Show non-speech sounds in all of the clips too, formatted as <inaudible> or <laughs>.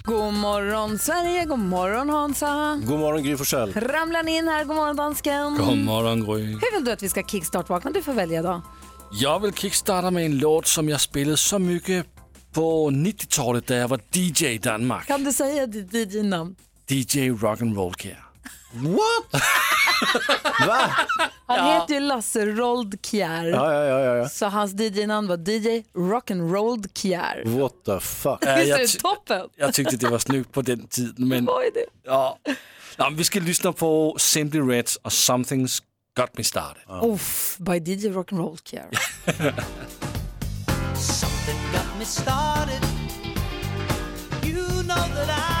God morgon Sverige, god morgon Hansa. God morgon Gry Forssell. Ramlar ni in här, god morgon dansken. God morgon Gry. Hur vill du att vi ska kickstart-vakna? Du får välja idag. Jag vill kickstarta med en låt som jag spelade så mycket på 90-talet när jag var DJ i Danmark. Kan du säga ditt DJ-namn? DJ Rock'n'Roll Care. What? <laughs> <laughs> Va? Han heter ju Lasse Roldkjær. Ja, ja, ja, ja. Så hans DJ-namn var DJ Rock'n'Roll Kjær. What the fuck? Äh, Visst är jag, det toppen? jag tyckte det var snyggt på den tiden. Men, Vad är det? ja. Ja, men vi ska lyssna på Simply Reds och Something's Got Me Started. Uff, by DJ Rock'n'Roll Kjær. <laughs> Something got me started. You know that I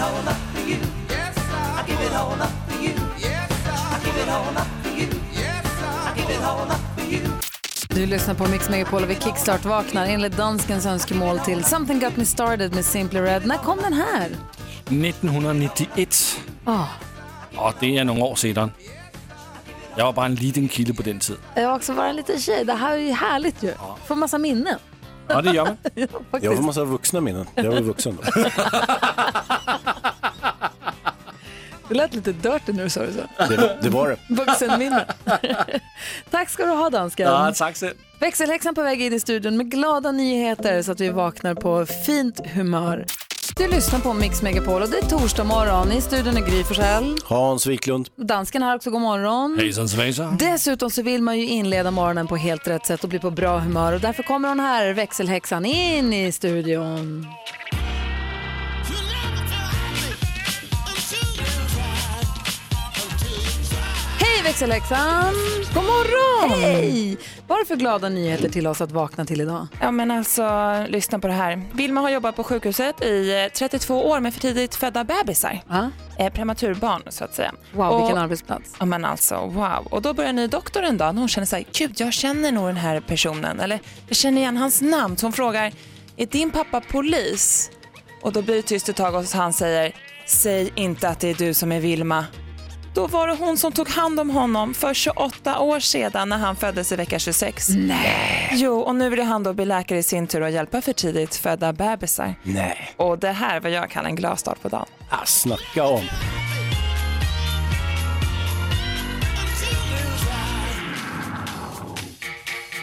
all up for you. Yes, I, I give it all up for you. Yes, I, I give it all up. Du lyssnar på Mix Megapol och vi kickstart vaknar enligt danskens önskemål till Something Got Me Started med Simply Red. När kom den här? 1991. Ah, Och det är några år sedan. Jag var bara en liten kille på den tiden. jag har också varit en liten tjej. Det här är ju härligt ju. Får massa minnen. Ja, det gör man. <laughs> Ja, Jag har massa vuxna minnen. Jag var vuxen då. Det lät lite dirty när du sa det så. Det, det var det. <laughs> Vuxenminne. <laughs> Tack ska du ha dansken. Ja, tack så Växelhäxan på väg in i studion med glada nyheter så att vi vaknar på fint humör. Du lyssnar på Mix Megapol och det är torsdag morgon. I studion är Gry Forssell. Hans Wiklund. Dansken här också, god morgon. Hejsan svejsan. Dessutom så vill man ju inleda morgonen på helt rätt sätt och bli på bra humör och därför kommer hon här, växelhäxan, in i studion. Växelhäxan! God morgon! Hej! Vad för glada nyheter till oss att vakna till idag? Ja men alltså, lyssna på det här. Vilma har jobbat på sjukhuset i eh, 32 år med för tidigt födda bebisar. Ja. Eh, prematurbarn så att säga. Wow, och, vilken arbetsplats. Ja men alltså, wow. Och då börjar en ny doktor en dag när hon känner sig, gud jag känner nog den här personen. Eller jag känner igen hans namn. Så hon frågar, är din pappa polis? Och då blir det tyst ett tag och han säger, säg inte att det är du som är Vilma. Då var det hon som tog hand om honom för 28 år sedan när han föddes i vecka 26. Nej. Jo, och nu vill han då bli läkare i sin tur och hjälpa för tidigt födda bebisar. Nej. Och det här vad jag kallar en glad start på dagen. Ah, snacka om.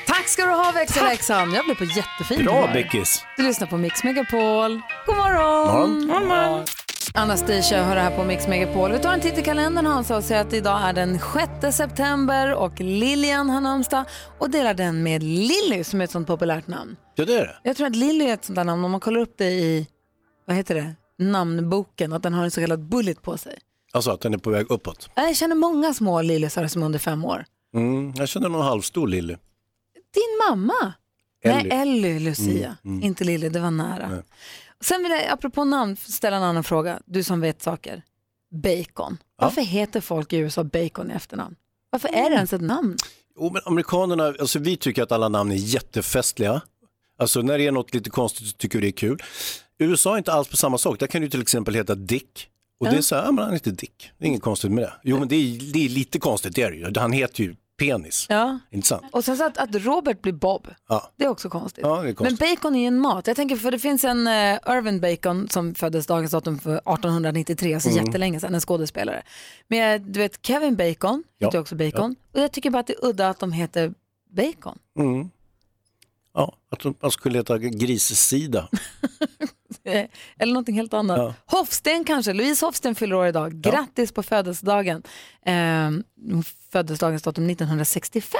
Tack ska du ha växelhäxan. Jag blev på jättefin Bra humör. Beckis. Du lyssnar på Mix Megapol. God morgon! Morgon. Anastasia hör här på Mix Megapol. Vi tar en titt i kalendern Hansa och säger att idag är den 6 september och Lilian har namnsdag och delar den med Lilly som är ett sånt populärt namn. Ja, det är det. Jag tror att Lilly är ett sånt där namn om man kollar upp det i, vad heter det, namnboken, att den har en så kallad bullet på sig. Alltså att den är på väg uppåt. Jag känner många små Lillysar som är under fem år. Mm, jag känner någon halvstor Lilly. Din mamma? Ellie. Nej, Ellie Lucia. Mm, mm. Inte Lilly, det var nära. Nej. Sen vill jag, apropå namn, ställa en annan fråga. Du som vet saker. Bacon. Varför heter folk i USA bacon i efternamn? Varför är det ens ett namn? Jo, men amerikanerna, alltså vi tycker att alla namn är jättefestliga. Alltså när det är något lite konstigt så tycker vi det är kul. USA är inte alls på samma sak. Där kan du till exempel heta Dick. Och det är så här, ja, men han heter Dick. Det är inget konstigt med det. Jo men det är, det är lite konstigt, det är det ju. Han heter ju penis. Ja. Inte sant? Och sen så att, att Robert blir Bob, Ja. det är också konstigt. Ja, det är konstigt. Men bacon är ju en mat. Jag tänker för det finns en uh, Irvin Bacon som föddes dagens datum för 1893, alltså Mm. jättelänge sedan, en skådespelare. Men eh, du vet Kevin Bacon Ja. heter också Bacon. Och jag tycker bara att det är udda att de heter Bacon. Mm. Ja, att man skulle heta grissida. Eh, <laughs> Eller någonting helt annat. Hofsten kanske, Louise Hofsten fyller år idag. Grattis på födelsedagen. Eh, hon föddes dagens datum 1965.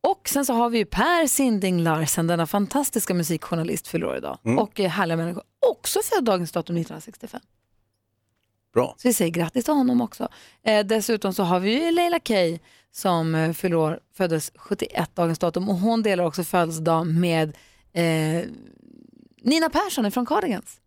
Och sen så har vi ju Per Sinding Larsen, denna fantastiska musikjournalist fyller år idag. Mm. Och eh, härliga människor. Också född dagens datum 1965. Bra. Så vi säger grattis till honom också. Eh, dessutom så har vi ju Leila Kay som eh, fyller år, föddes 71 dagens datum och hon delar också födelsedag med eh, Nina Persson från Cardigans.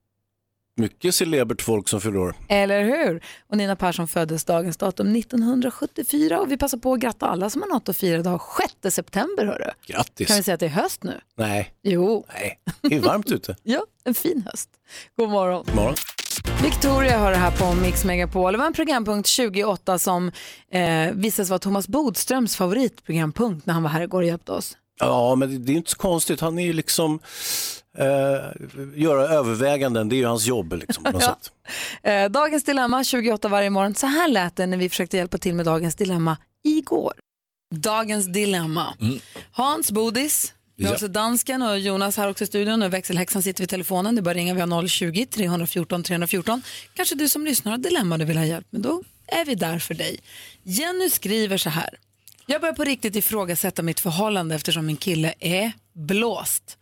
Mycket celebert folk som fyller år. Eller hur? Och Nina Persson föddes dagens datum 1974 och vi passar på att gratta alla som har något att fira idag 6 september hörru. Grattis. Kan vi säga att det är höst nu? Nej, Jo, nej, det är varmt ute. <laughs> ja, en fin höst. God morgon. God morgon. Victoria har det här på Mix Megapol. Det var en programpunkt 28 som eh, visades vara Thomas Bodströms favoritprogrampunkt när han var här igår och hjälpte oss. Ja, men det är inte så konstigt. Han är ju liksom, eh, göra överväganden, det är ju hans jobb liksom, på något <laughs> Ja. sätt. Eh, dagens dilemma 28 varje morgon. Så här lät det när vi försökte hjälpa till med dagens dilemma igår. Dagens dilemma. Hans Bodis, vi har Ja. också dansken och Jonas här också i studion och växelhäxan sitter vid telefonen. Det är bara att ringa, vi har 020-314 314. Kanske du som lyssnar har dilemma du vill ha hjälp med, då är vi där för dig. Jenny skriver så här. Jag börjar på riktigt ifrågasätta mitt förhållande eftersom min kille är blåst.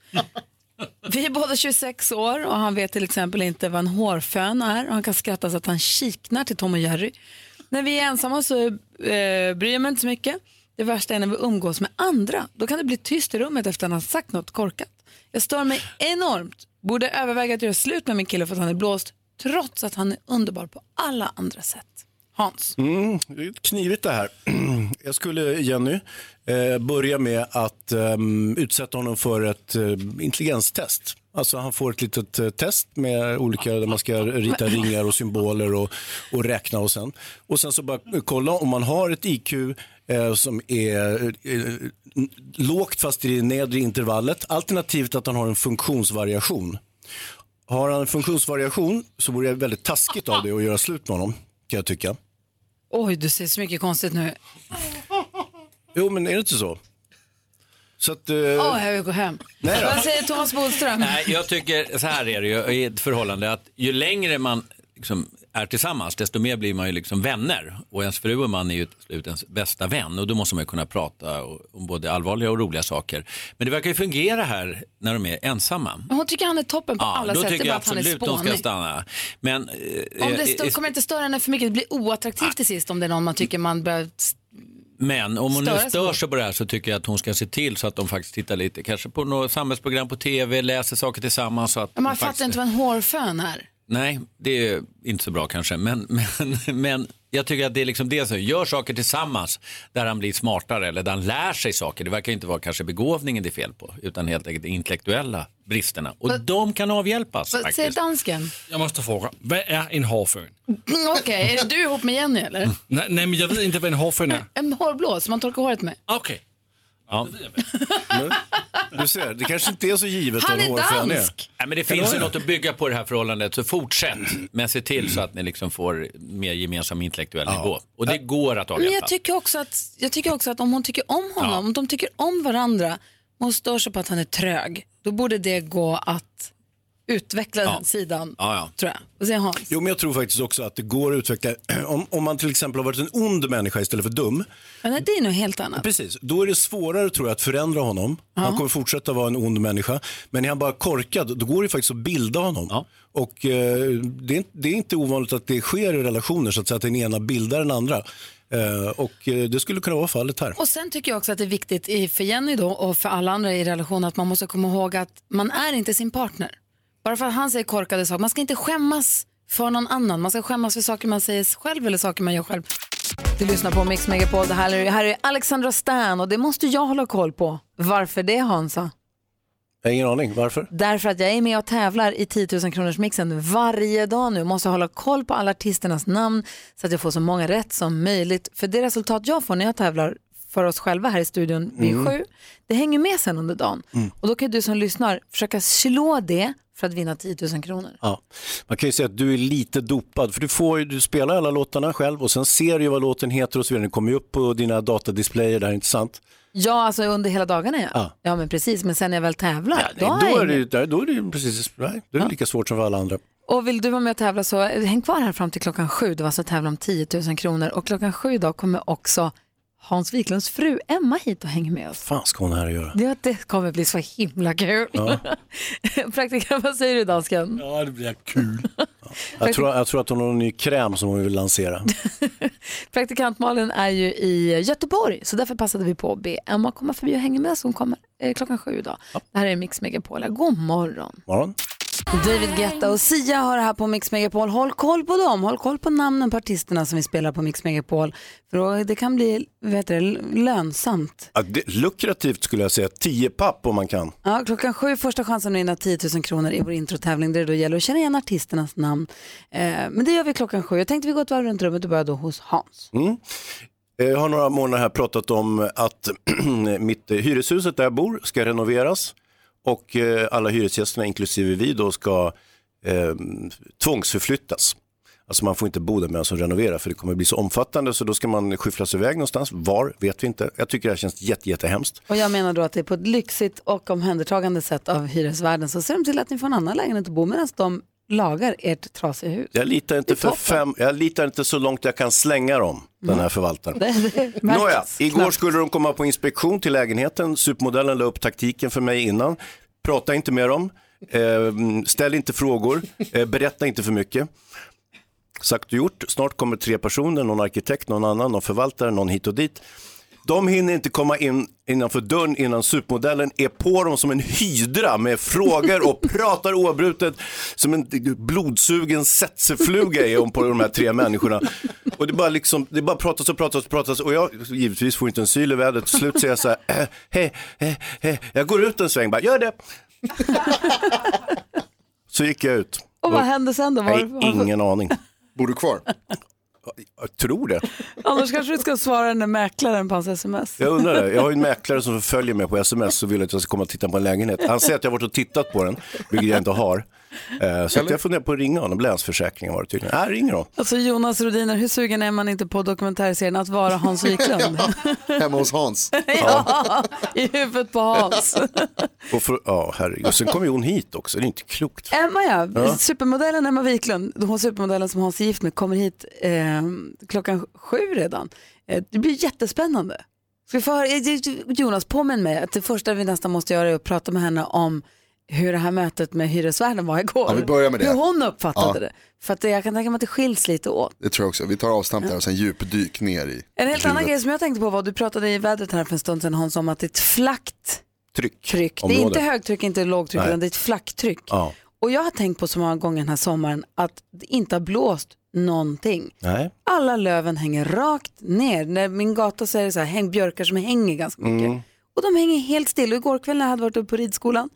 Vi är båda 26 år och han vet till exempel inte vad en hårfön är och han kan skratta så att han kiknar till Tom och Jerry. När vi är ensamma så eh, bryr jag mig inte så mycket. Det värsta är när vi umgås med andra. Då kan det bli tyst i rummet efter att han har sagt något korkat. Jag stör mig enormt. Borde överväga att göra slut med min kille för att han är blåst trots att han är underbar på alla andra sätt. Hans. Mm, det är knivigt det här. <clears throat> Jag skulle, Jenny, eh, börja med att eh, utsätta honom för ett eh, intelligenstest. Alltså han får ett litet eh, test med olika, där man ska rita ringar och symboler och, och räkna och sen. Och sen så bara kolla om man har ett IQ som är lågt fast i det nedre intervallet. Alternativt att han har en funktionsvariation. Har han en funktionsvariation så vore det väldigt taskigt av det att göra slut med honom, kan jag tycka. Oj, du ser så mycket konstigt nu. Jo, men är det inte så? Så att... eh, Åh, jag vill gå hem. Nej då. Vad säger Thomas Bodström? Nej, jag tycker, så här är det ju i ett förhållande, att ju längre man liksom är tillsammans, desto mer blir man ju liksom vänner. Och ens fru och man är ju till slut ens bästa vän och då måste man ju kunna prata om både allvarliga och roliga saker. Men det verkar ju fungera här när de är ensamma. Hon tycker han är toppen på Ja, alla sätt. Det är bara jag att han är de ska spånig. stanna. Men, eh, Om det eh, stör, kommer inte störa henne för mycket? Det blir oattraktivt till sist om det är någon man tycker man bör... Men om hon nu stör sig på det här så tycker jag att hon ska se till så att de faktiskt tittar lite, kanske på något samhällsprogram på tv, läser saker tillsammans. Så att Man de fattar faktiskt... inte vad en hårfön är. Nej, det är inte så bra kanske. Men, <laughs> men, men jag tycker att det är liksom det som gör saker tillsammans där han blir smartare eller där han lär sig saker. Det verkar inte vara kanske begåvningen det är fel på utan helt enkelt de intellektuella bristerna. Och de kan avhjälpas Vad säger dansken? Jag måste fråga, vad är en hårfön? Mm, Okej, är det du ihop med Jenny eller? Nej, nej, men jag vet inte vad en hårfön är. En hårblås som man torkar håret med. Okej. Ja. Du ser, det kanske inte är så givet Han är dansk! Nej, men det finns ju något att bygga på det här förhållandet så fortsätt. Men se till så att ni liksom får mer gemensam intellektuell nivå. Och det går att Men jag avhjälpa. tycker, också att, jag tycker också att om hon tycker om honom, Ja. om de tycker om varandra, och hon stör sig på att han är trög, då borde det gå att utveckla den sidan, Ja, ja. tror jag. Vad säger Hans? Jo, men jag tror faktiskt också att det går att utveckla, <clears throat> om, om man till exempel har varit en ond människa istället för dum, Men nej, det är nog helt annat. precis, då är det svårare tror jag att förändra honom. Han kommer fortsätta vara en ond människa, men är han bara korkad, då går det faktiskt att bilda honom. Ja. Och eh, det, är, inte- det är inte ovanligt att det sker i relationer, så att, säga, att den ena bildar den andra. Eh, och eh, det skulle kunna vara fallet här. Och sen tycker jag också att det är viktigt i, för Jenny då och för alla andra i relation att man måste komma ihåg att man är inte sin partner. Bara för att han säger korkade saker, man ska inte skämmas för någon annan. Man ska skämmas för saker man säger själv eller saker man gör själv. Du lyssnar på Mix Megapol, det här är, här är Alexandra Stan och det måste jag hålla koll på. Varför det Hansa? Jag har ingen aning, varför? Därför att jag är med och tävlar i 10 000 kronors mixen varje dag nu. Måste hålla koll på alla artisternas namn så att jag får så många rätt som möjligt. För det resultat jag får när jag tävlar för oss själva här i studion vid sju, det hänger med sen under dagen. Och då kan du som lyssnar försöka slå det för att vinna 10 000 kronor. Ja. Man kan ju säga att du är lite dopad, för du, får ju, du spelar alla låtarna själv och sen ser du vad låten heter och så vidare. Den kommer ju upp på dina datadisplayer där, inte sant? Ja, alltså under hela dagarna ja. Ja. Ja, men precis. Men sen när jag väl tävlar, Ja, då, nej, är då, jag är det, där- då är det precis nej, då är det lika svårt som för alla andra. Och vill du vara med och tävla så häng kvar här fram till klockan sju. Det var alltså tävla om 10 000 kronor. Och klockan sju idag kommer också Hans Wiklunds fru Emma hit och hänger med oss. fan ska hon här och göra? Ja, det kommer bli så himla kul. Ja. <laughs> Praktikant, vad säger du dansken? Ja, det blir kul. <laughs> Jag tror, jag tror att hon har en ny kräm som hon vill lansera. <laughs> Praktikant Malin är ju i Göteborg så därför passade vi på att be Emma komma förbi och hänga med oss. Hon kommer eh, klockan sju idag. Det här är Mix Megapol. God morgon. Morgon. David Guetta och Sia har det här på Mix Megapol. Håll koll på dem. Håll koll på namnen på artisterna som vi spelar på Mix Megapol. För då, det kan bli vet du, lönsamt. Ja, det, lukrativt skulle jag säga, 10 papp om man kan. Ja, klockan sju, första chansen att vinna 10 000 kronor i vår introtävling där det då gäller att känna igen artisternas namn. Eh, men det gör vi klockan sju. Jag tänkte vi går ett varv runt rummet och börjar då hos Hans. Mm. Jag har några månader här pratat om att <clears throat> mitt eh, hyreshuset där jag bor ska renoveras och eh, alla hyresgästerna, inklusive vi, då ska eh, tvångsförflyttas. Alltså man får inte bo där medan de renoverar för det kommer bli så omfattande så då ska man skyfflas iväg någonstans. Var vet vi inte. Jag tycker det här känns jätte, jättehemskt. Och jag menar då att det är på ett lyxigt och omhändertagande sätt av hyresvärden så ser de till att ni får en annan lägenhet att bo medan de lagar ert trasiga hus. Jag litar inte, för fem, jag litar inte så långt jag kan slänga dem, den här förvaltaren. Nåja, igår knappt. skulle de komma på inspektion till lägenheten. Supermodellen la upp taktiken för mig innan. Prata inte med dem, eh, ställ inte frågor, eh, berätta inte för mycket. Sagt och gjort, snart kommer tre personer, någon arkitekt, någon annan, någon förvaltare, någon hit och dit. De hinner inte komma in innanför dörren innan supermodellen är på dem som en hydra med frågor och <laughs> pratar oavbrutet som en blodsugen setsefluga är hon på de här tre människorna. Och det bara liksom, det bara pratas och pratas och pratas och jag givetvis får inte en syl i vädret. Till slut säger jag så här, eh, hej, hej, hej, jag går ut en sväng, bara gör det. Så gick jag ut. Och vad hände sen då? Var, Nej, ingen aning. Bor du kvar? Jag tror det. Annars kanske du ska svara den där mäklaren på hans sms. Jag undrar det. Jag har en mäklare som följer mig på sms och vill att jag ska komma och titta på en lägenhet. Han säger att jag har varit och tittat på den, vilket jag inte har. Eh, Så att jag funderar på att ringa honom. Länsförsäkringen var det tydligen. Nej, ringer dem. Alltså Jonas Rodiner, hur sugen är man inte på dokumentärserien Att vara Hans Wiklund? <laughs> Hemma hos Hans. <laughs> ja, i huvudet på Hans. <laughs> Och för, ja, herregud. Och sen kommer ju hon hit också. Det är inte klokt. Emma ja, Ja. supermodellen Emma Wiklund, hon supermodellen som Hans är gift med, kommer hit eh, klockan sju redan. Eh, det blir jättespännande. Ska vi få höra, eh, Jonas, påminn mig att det första vi nästan måste göra är att prata med henne om hur det här mötet med hyresvärden var igår. Ja, vi börjar med det. Hur hon uppfattade Ja. det. För att jag kan tänka mig att det skiljs lite åt. Det tror jag också. Vi tar avstamp där och sen djupdyk ner i En helt annan grej som jag tänkte på var, du pratade i vädret här för en stund sedan Hans om att det är ett flackt Tryck. tryck. Det är inte högtryck, inte lågtryck, Nej. utan det är ett flacktryck. Ja. Och jag har tänkt på så många gånger den här sommaren att det inte har blåst någonting. Nej. Alla löven hänger rakt ner. När min gata så är det så här, häng, björkar som hänger ganska mycket. Mm. Och de hänger helt still. Och igår kväll när jag hade varit uppe på ridskolan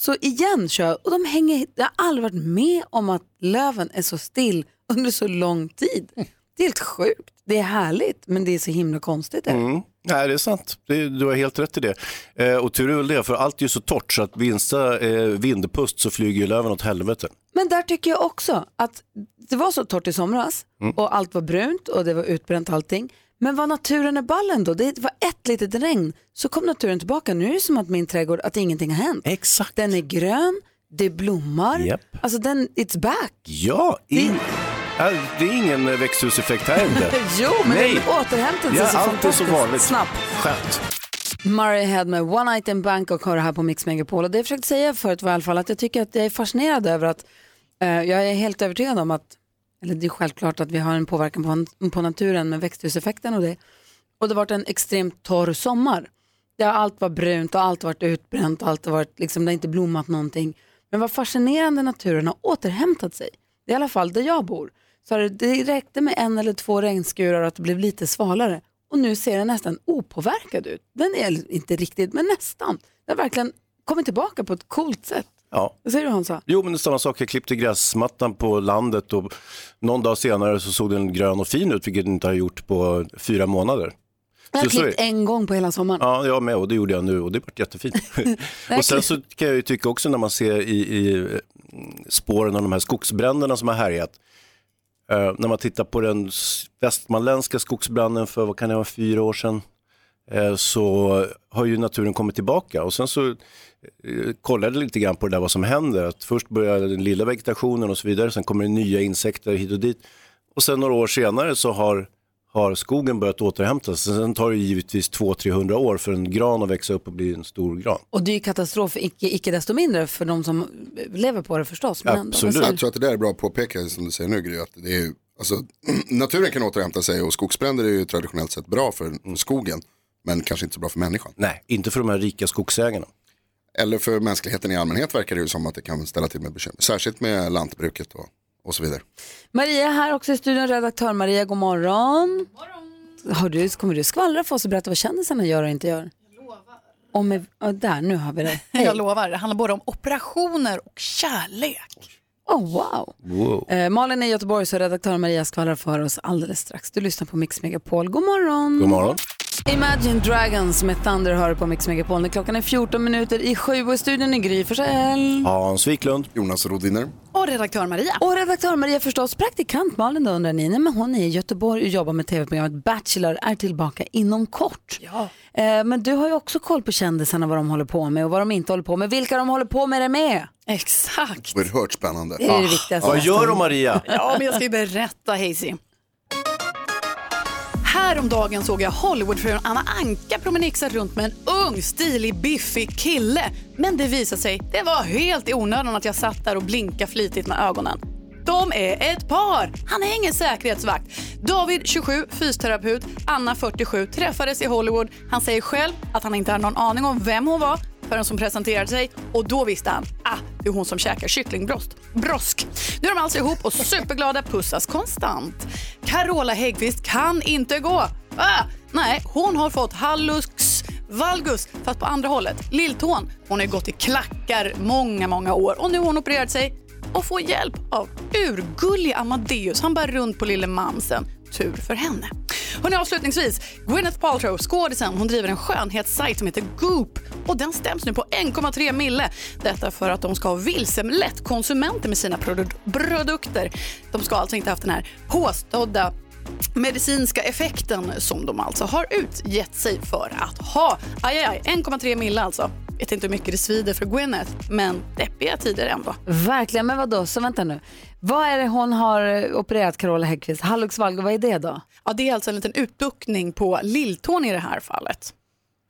så igen kör jag och de hänger, jag har aldrig varit med om att löven är så still under så lång tid. Det är helt sjukt. Det är härligt men det är så himla konstigt. är det. Mm. Nej, det är sant. Det, du har helt rätt i det. Eh, och tur är väl det, för allt är ju så torrt så att minsta eh, vindpust så flyger ju löven åt helvete. Men där tycker jag också att det var så torrt i somras Mm. och allt var brunt och det var utbränt allting. Men var naturen är ballen då? Det var ett litet regn så kom naturen tillbaka. Nu är det som att min trädgård, att ingenting har hänt. Exakt. Den är grön, det blommar, Japp. alltså den, it's back. Ja. Ja, det är ingen eh, växthuseffekt här inte. <laughs> jo, men Nej. den återhämtade sig Ja, så så fantastiskt vanligt. snabbt. Skönt. Murray Head med One Night in Bangkok har det här på Mix Megapol. Och det jag försökte säga förut var i alla fall att jag tycker att jag är fascinerad över att eh, jag är helt övertygad om att, eller det är självklart att vi har en påverkan på, på naturen med växthuseffekten och det. Och det har varit en extremt torr sommar. Där allt var brunt och allt varit utbränt och allt har varit, liksom, det har inte blommat någonting. Men vad fascinerande naturen har återhämtat sig. I alla fall där jag bor. Så det, det räckte med en eller två regnskurar och att det blev lite svalare. Och nu ser den nästan opåverkad ut. Den är inte riktigt, men nästan. Den har verkligen kommit tillbaka på ett coolt sätt. Ja. Vad säger du Hansa? Jo, men det är samma sak. Jag klippte gräsmattan på landet och någon dag senare så såg den grön och fin ut, vilket den inte har gjort på fyra månader. Jag har Så- så klippt det. en gång på hela sommaren. Ja, jag med och det gjorde jag nu och det vart jättefint. <laughs> och sen så kan jag ju tycka också när man ser i, i eh, spåren av de här skogsbränderna som har härjat. eh, när man tittar på den västmanländska skogsbranden för, vad kan det vara, fyra år sedan. eh, så har ju naturen kommit tillbaka och sen så kollade jag lite grann på det där vad som händer. Att först börjar den lilla vegetationen och så vidare, sen kommer det nya insekter hit och dit. Och sen några år senare så har, har skogen börjat återhämta sig. Sen tar det givetvis 200-300 år för en gran att växa upp och bli en stor gran. Och det är ju katastrof, icke, icke desto mindre för de som lever på det förstås. Men ändå, vad säger Jag tror att det där är bra att påpeka som du säger nu Gry. Att det är, ju- alltså, <clears throat> naturen kan återhämta sig och skogsbränder är ju traditionellt sett bra för för skogen. Men kanske inte så bra för människan. Nej, inte för de här rika skogsägarna. Eller för mänskligheten i allmänhet verkar det ju som att det kan ställa till med bekymmer. Särskilt med lantbruket och, och så vidare. Maria är här också i studion, redaktör Maria, god morgon. Har du, kommer du skvallra för oss och berätta vad kändisarna gör och inte gör? Jag lovar. Om, ja, där, nu har vi det. <laughs> Hej. Jag lovar, det handlar både om operationer och kärlek. Oh, wow. Wow. Eh, Malin är i Göteborg så redaktör Maria skvallrar för oss alldeles strax. Du lyssnar på Mix Megapol. God morgon. God morgon. Imagine Dragons med Thunder hör på Mix Megapol. När Klockan är 14 minuter i sju och i studion är Gry Forssell. Hans Wiklund. Jonas Rodiner. Och redaktör Maria. Och redaktör Maria förstås. Praktikant Malin då undrar ni. Nej, men hon är i Göteborg och jobbar med tv-programmet Bachelor. Är tillbaka inom kort. Ja. Eh, men du har ju också koll på kändisarna, vad de håller på med och vad de inte håller på med. Vilka de håller på med det med. Exakt. Oerhört spännande. Det är det viktigaste. Vad gör de Maria? Ja, men jag ska ju berätta, Hazy. Häromdagen såg jag Hollywoodfrun Anna Anka promenixa runt med en ung, stilig, biffig kille. Men det visade sig, det var helt i onödan att jag satt där och blinkade flitigt med ögonen. De är ett par! Han är ingen säkerhetsvakt. David, 27, fysioterapeut, Anna, 47, träffades i Hollywood. Han säger själv att han inte hade någon aning om vem hon var förrän som presenterade sig och då visste han, ah, det är hon som käkar kycklingbrosk. Brosk. Nu är de alltså ihop och superglada, pussas konstant. Carola Häggkvist kan inte gå. Ah, nej, hon har fått hallux valgus, fast på andra hållet. Lilltån. Hon har gått i klackar många, många år och nu har hon opererat sig och får hjälp av urgullig Amadeus. Han bär runt på lille mamsen. Tur för henne. Hörrni, avslutningsvis, Gwyneth Paltrow, skådisen, hon driver en skönhetssajt som heter Goop och den stäms nu på 1,3 mille. Detta för att de ska ha vilselett konsumenter med sina produ- produkter. De ska alltså inte haft den här påstådda medicinska effekten som de alltså har utgett sig för att ha. Aj, aj, aj, 1,3 mille alltså. Vet inte hur mycket det svider för Gwyneth, men deppiga tider ändå. Verkligen, men vad då? Så vänta nu. Vad är det hon har opererat, Carola Häggkvist? Hallux valgus, vad är det då? Ja, det är alltså en liten utbuktning på lilltån i det här fallet.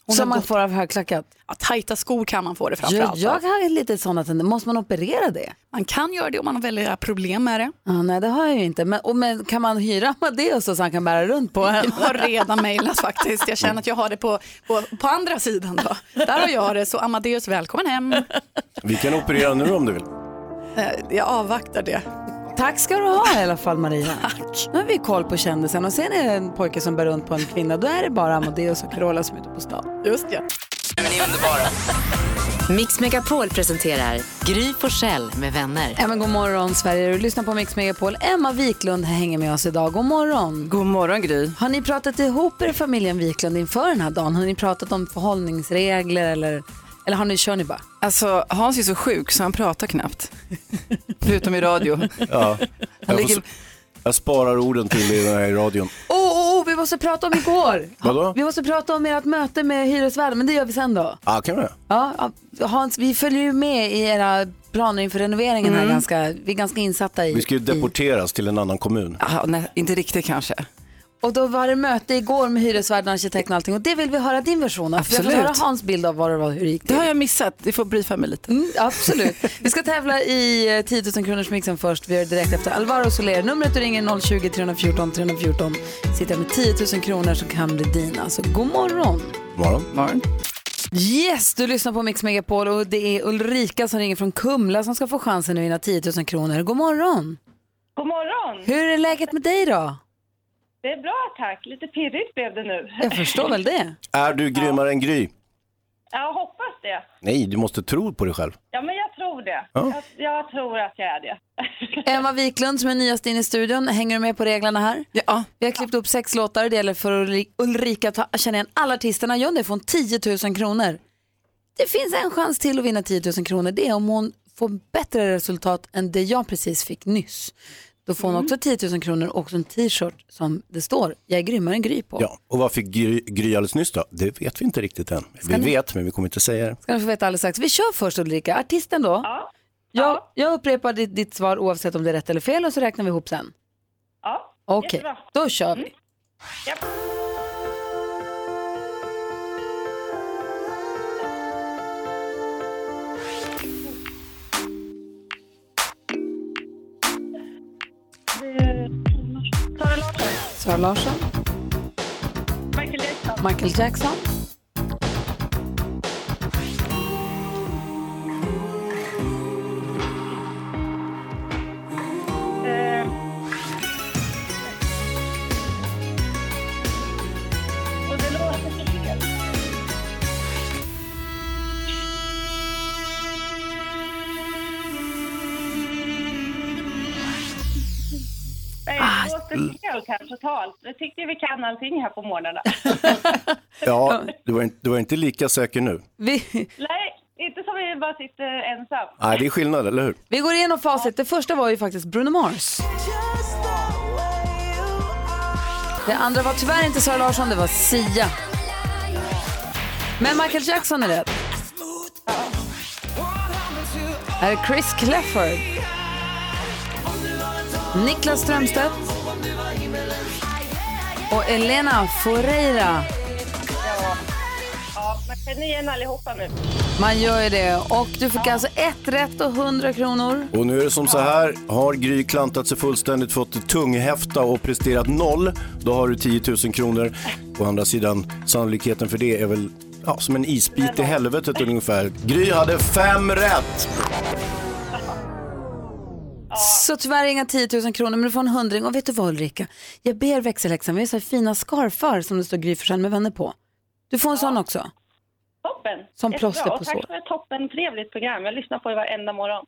Hon Som man gått- får av högklackat? Ja, tajta skor kan man få det Jag, framförallt jag av. har lite sådana tendenser. Måste man operera det? Man kan göra det om man har väldiga problem med det. Ja, nej, det har jag ju inte. Men, och, men kan man hyra Amadeus så han kan bära runt på en? Jag har redan mejlat faktiskt. Jag känner att jag har det på, på, på andra sidan. Då. Där har jag det, så Amadeus välkommen hem. Vi kan operera nu om du vill. Eh, Jag avvaktar det. Tack ska du ha i alla fall Maria. <laughs> Tack. Nu har vi koll på kändisen och sen är det en pojke som bär runt på en kvinna. Då är det bara Amadeus och Carola som är ute på stan. Just ja. Mix Megapol presenterar Gry Forssell med vänner. Ja, men god morgon Sverige, du lyssnar på Mix Megapol. Emma Wiklund hänger med oss idag. God morgon. God morgon Gry. Har ni pratat ihop er familjen Wiklund inför den här dagen? Har ni pratat om förhållningsregler eller, eller har ni, kör ni bara? Alltså Hans är så sjuk så han pratar knappt. Förutom i radio. Ja. Jag, ligger- får, jag sparar orden till i den här radion. Åh, <laughs> oh, oh, vi måste prata om igår. Vadå? Vi måste prata om ert möte med hyresvärden, men det gör vi sen då. Ja, kan vi det? Ja, Hans, vi följer ju med i era planer inför renoveringen här Mm. ganska, vi är ganska insatta i. Vi ska ju i. deporteras till en annan kommun. Ja, nej, inte riktigt kanske. Och då var det möte igår med hyresvärden, arkitekten och allting och det vill vi höra din version av. För Jag vill Absolut. höra Hans bild av vad det var, hur det gick till. Det har jag missat, du får briefa mig lite. Mm, absolut. Vi ska tävla i eh, 10 000 kronors mixen först. Vi gör det direkt efter Alvaro Soler. Numret du ringer 020 314 314. Sitter jag med 10 000 kronor som kan bli dina. Så god morgon. Morgon. Morgon. Yes, du lyssnar på Mix Megapol och det är Ulrika som ringer från Kumla som ska få chansen att vinna 10 000 kronor. God morgon. God morgon! Hur är läget med dig då? Det är bra tack. Lite pirrigt blev det nu. Jag förstår väl det. Är du grymmare än Gry? Jag hoppas det. Nej, du måste tro på dig själv. Ja, men jag tror det. Ja. Jag, jag tror att jag är det. <laughs> Emma Wiklund som är nyast in i studion. Hänger du med på reglerna här? Ja. Vi har klippt upp sex låtar. Det gäller för Ulri- Ulrika att känna igen alla artisterna. Gör det får hon 10 000 kronor. Det finns en chans till att vinna 10 000 kronor. Det är om hon får bättre resultat än det jag precis fick nyss. Då får hon Mm. också 10 000 kronor och också en t-shirt som det står “Jag är grymmare än Gry” på. Ja, och vad fick Gry, Gry alldeles nyss då? Det vet vi inte riktigt än. Vi ni- vet, men vi kommer inte säga det. Ska ni få veta alldeles strax. Vi kör först Ulrika. Artisten då? Jag, jag upprepar ditt, ditt svar oavsett om det är rätt eller fel och så räknar vi ihop sen. Ja, Okej, jättebra. då kör vi. Japp. Sara Sara Larsson, Michael Jackson. Michael Jackson, kanske totalt. Jag tycker vi kan allting här på morgnarna. <laughs> Ja, du var, inte, du var inte lika säker nu. Vi, Nej, inte som vi bara sitter ensam. Nej, det är skillnad, eller hur? vi går igenom facit. Det första var ju faktiskt Bruno Mars. Det andra var tyvärr inte Sara Larsson, det var Sia. Men Michael Jackson är rätt. Här är Chris Clefford. Niklas Strömstedt. Och Elena Foreira. Ja, ja man känner igen allihopa nu. Man gör ju det. Och du fick alltså ett rätt och 100 kronor. Och nu är det som så här, har Gry klantat sig fullständigt, fått tunghäfta och presterat noll, då har du 10 000 kronor. Å andra sidan, sannolikheten för det är väl ja, som en isbit i helvetet ungefär. Gry hade fem rätt! Så tyvärr inga 10 000 kronor, men du får en hundring. Och vet du vad Ulrika? Jag ber växelhäxan, vi har så här fina scarfar som det står Gry med vänner på. Du får en sån också. Toppen! Som Jättebra. plåster på Och Tack sår. för ett toppen trevligt program. Jag lyssnar på er varenda morgon.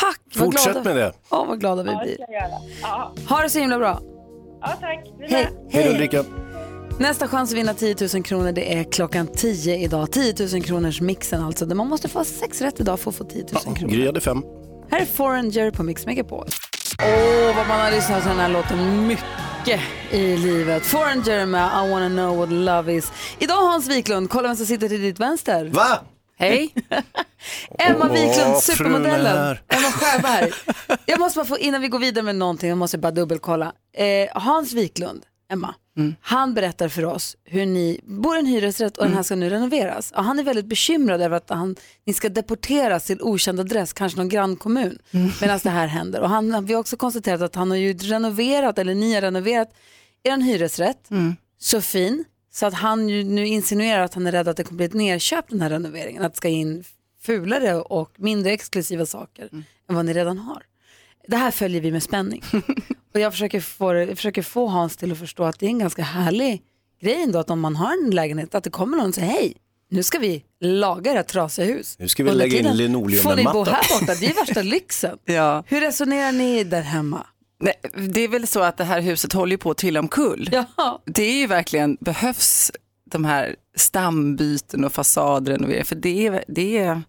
Tack! Fortsätt glada. med det. Ja, vad glada vi Ja, blir. Ja, Ha det så himla bra. ja tack. Hej. med. Hej Ulrika! Nästa chans att vinna 10 000 kronor det är klockan 10 idag. 10 000 kronors mixen alltså. Där man måste få sex rätt idag för att få 10 000 kronor. Gry hade fem. Här är Foreigner på Mix Megapol. Åh, vad man har lyssnat på den här låten mycket i livet. Foreigner med I wanna know what love is. Idag Hans Wiklund, kolla vem som sitter till ditt vänster. Va? Hej! <laughs> Emma Wiklund, är supermodellen. Emma Sjöberg. Jag måste bara få, innan vi går vidare med någonting, jag måste bara dubbelkolla. Eh, Hans Wiklund, Emma, han berättar för oss hur ni bor i en hyresrätt och den här ska nu renoveras. Och han är väldigt bekymrad över att han, ni ska deporteras till okänd adress, kanske någon grannkommun, medan det här händer. Och han, vi har också konstaterat att han har ju renoverat, eller ni har renoverat er hyresrätt så fin så att han nu insinuerar att han är rädd att det kommer bli ett nerköp den här renoveringen. Att det ska in fulare och mindre exklusiva saker än vad ni redan har. Det här följer vi med spänning. <laughs> och jag försöker, få, jag försöker få Hans till att förstå att det är en ganska härlig grej ändå att om man har en lägenhet att det kommer någon och säger hej, nu ska vi laga era trasiga hus. Nu ska vi Under lägga in linoleummatta. får ni bo här borta, det är värsta lyxen. <laughs> Ja. Hur resonerar ni där hemma? Nej, det är väl så att det här huset håller på att trilla omkull. Ja. Det är ju verkligen, behövs de här stambyten och fasadrenoveringar, för det, är- det är,